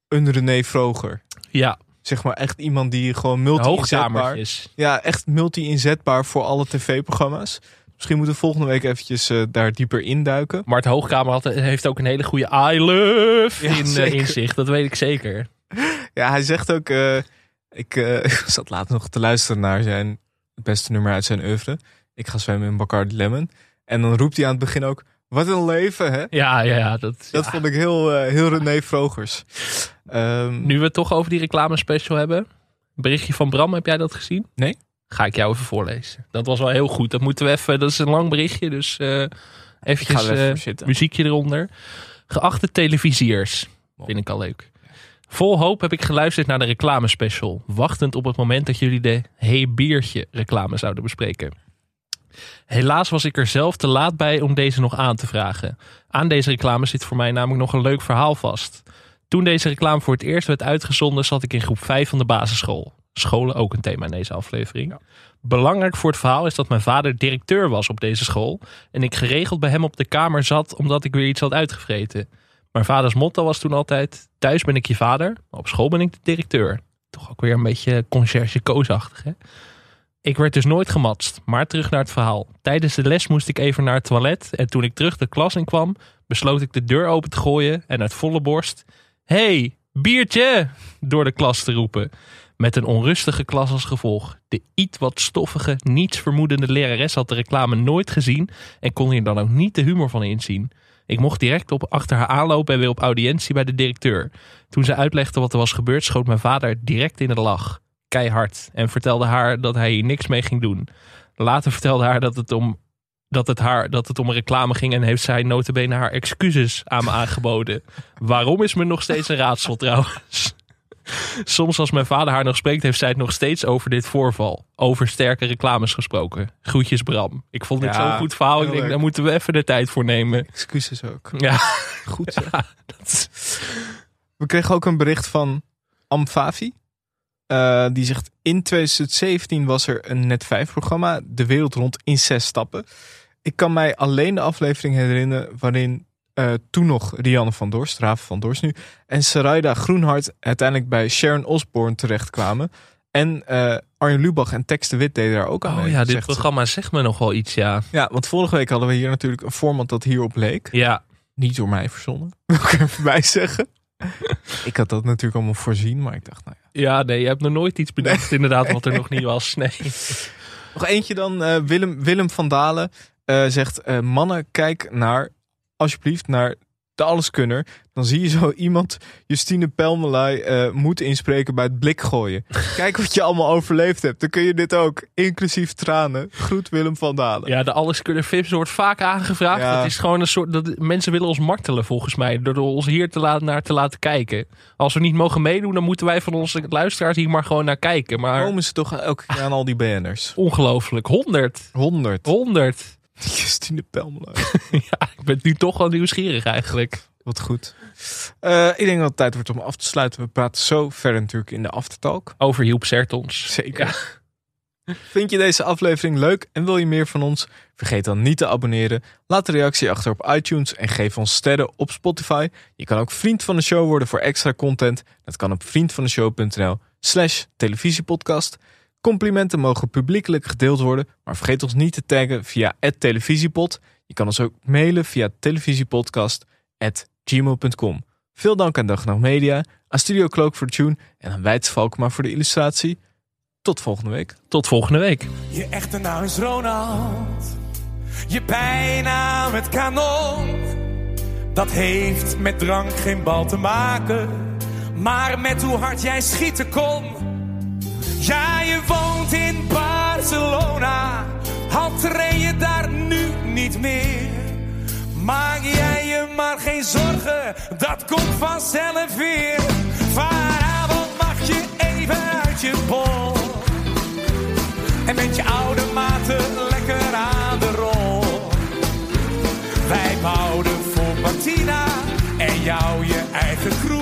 een René Vroger. Ja. Zeg maar echt iemand die gewoon multi-inzetbaar... Hoogkamertjes. Ja, echt multi-inzetbaar voor alle tv-programma's. Misschien moeten we volgende week eventjes eh, daar dieper induiken. Mart Hoogkamer had, heeft ook een hele goede I love Ja, in, eh, in zich. Dat weet ik zeker. Ja, hij zegt ook... eh, ik eh, zat later nog te luisteren naar zijn beste nummer uit zijn oeuvre. Ik ga zwemmen in Bacardi Lemon. En dan roept hij aan het begin ook... Wat een leven, hè? Ja, ja, ja. Dat, Dat ja. vond ik heel, eh, heel René Vrogers. Ehm, Nu we het toch over die reclamespecial hebben. Berichtje van Bram, heb jij dat gezien? Nee. Ga ik jou even voorlezen. Dat was wel heel goed. Dat moeten we even. Dat is een lang berichtje, dus eh eventjes even zitten. muziekje eronder. Geachte televisiers, vind ik al leuk. Vol hoop heb ik geluisterd naar de reclamespecial. Wachtend op het moment dat jullie de Hey Biertje reclame zouden bespreken. Helaas was ik er zelf te laat bij om deze nog aan te vragen. Aan deze reclame zit voor mij namelijk nog een leuk verhaal vast. Toen deze reclame voor het eerst werd uitgezonden, zat ik in groep 5 van de basisschool. Scholen ook een thema in deze aflevering. Belangrijk voor het verhaal is dat mijn vader directeur was op deze school. En ik geregeld bij hem op de kamer zat omdat ik weer iets had uitgevreten. Mijn vaders motto was toen altijd: thuis ben ik je vader, op school ben ik de directeur. Toch ook weer een beetje conciërge koosachtig, hè? Ik werd dus nooit gematst, maar terug naar het verhaal. Tijdens de les moest ik even naar het toilet en toen ik terug de klas in kwam, besloot ik de deur open te gooien en uit volle borst: Hey, biertje! door de klas te roepen. Met een onrustige klas als gevolg. De iets wat stoffige, niets vermoedende lerares had de reclame nooit gezien en kon hier dan ook niet de humor van inzien. Ik mocht direct op achter haar aanlopen en weer op audiëntie bij de directeur. Toen ze uitlegde wat er was gebeurd, schoot mijn vader direct in de lach. Keihard. En vertelde haar dat hij hier niks mee ging doen. Later vertelde haar dat het om, dat het haar, dat het om een reclame ging en heeft zij notabene haar excuses aan me aangeboden. Waarom is me nog steeds een raadsel trouwens. Soms als mijn vader haar nog spreekt, heeft zij het nog steeds over dit voorval. Over sterke reclames gesproken. Groetjes Bram. Ik vond dit Ja, zo'n goed verhaal. Ik denk, daar moeten we even de tijd voor nemen. Excuses ook. Ja. Goed zeg. Ja, dat is- We kregen ook een bericht van Amfavi. Eh, die zegt, in 2017 was er een Net 5 programma, De Wereld Rond in zes stappen. Ik kan mij alleen de aflevering herinneren waarin eh, toen nog Rianne van Dorst, Raven van Dorst nu, en Sarayda Groenhart uiteindelijk bij Sharon Osbourne terechtkwamen. En eh Arjen Lubach en Tex de Wit deden daar ook aan Oh mee, ja, dit zegt ze. programma zegt me nog wel iets, ja. Ja, want vorige week hadden we hier natuurlijk een format dat hierop leek. Ja. Niet door mij verzonnen, wil ik er even bij zeggen. ik had dat natuurlijk allemaal voorzien, maar ik dacht, nou ja. Ja, nee, je hebt nog nooit iets bedacht inderdaad wat er nog niet was. Nee. Nog eentje dan. eh, Willem, Willem van Dalen zegt: Mannen, kijk naar, alsjeblieft, naar de Alleskunner. Dan zie je zo iemand, Justine Pelmelay, eh, moet inspreken bij het blik gooien. Kijk wat je allemaal overleefd hebt. Dan kun je dit ook, inclusief tranen. Groet Willem van Dalen. Ja, de alles kunnen Vips wordt vaak aangevraagd. Ja. Dat is gewoon een soort. Dat, mensen willen ons martelen volgens mij. Door ons hier te laten, naar te laten kijken. Als we niet mogen meedoen, dan moeten wij van onze luisteraars hier maar gewoon naar kijken. Maar Komen ze toch elke keer aan al die BN'ers? ongelooflijk. 100. 100. 100. Justine Pelmelay. ja, ik ben nu toch wel nieuwsgierig eigenlijk. Wat goed. Eh, ik denk dat het tijd wordt om af te sluiten. We praten zo verder natuurlijk in de aftertalk. Over Joep Sertons. Zeker. Vind je deze aflevering leuk en wil je meer van ons? Vergeet dan niet te abonneren. Laat een reactie achter op iTunes en geef ons sterren op Spotify. Je kan ook vriend van de show worden voor extra content. Dat kan op vriendvandeshow.nl slash televisiepodcast. Complimenten mogen publiekelijk gedeeld worden, maar vergeet ons niet te taggen via televisiepod. Je kan ons ook mailen via televisiepodcast.gmail.com. Veel dank aan Dag Nacht Media, aan Studio Cloak voor tune en aan Wijts Valkma voor de illustratie. Tot volgende week. Tot volgende week. Je echte naam is Ronald. Je bijnaam het kanon. Dat heeft met drank geen bal te maken. Maar met hoe hard jij schieten kon. Ja, je woont in Barcelona. Al train je daar nu niet meer. Maak jij je maar geen zorgen. Dat komt vanzelf weer. Vanavond mag je even uit je bol. En met je oude maten lekker aan de rol. Wij bouwden voor Martina en jou je eigen groep.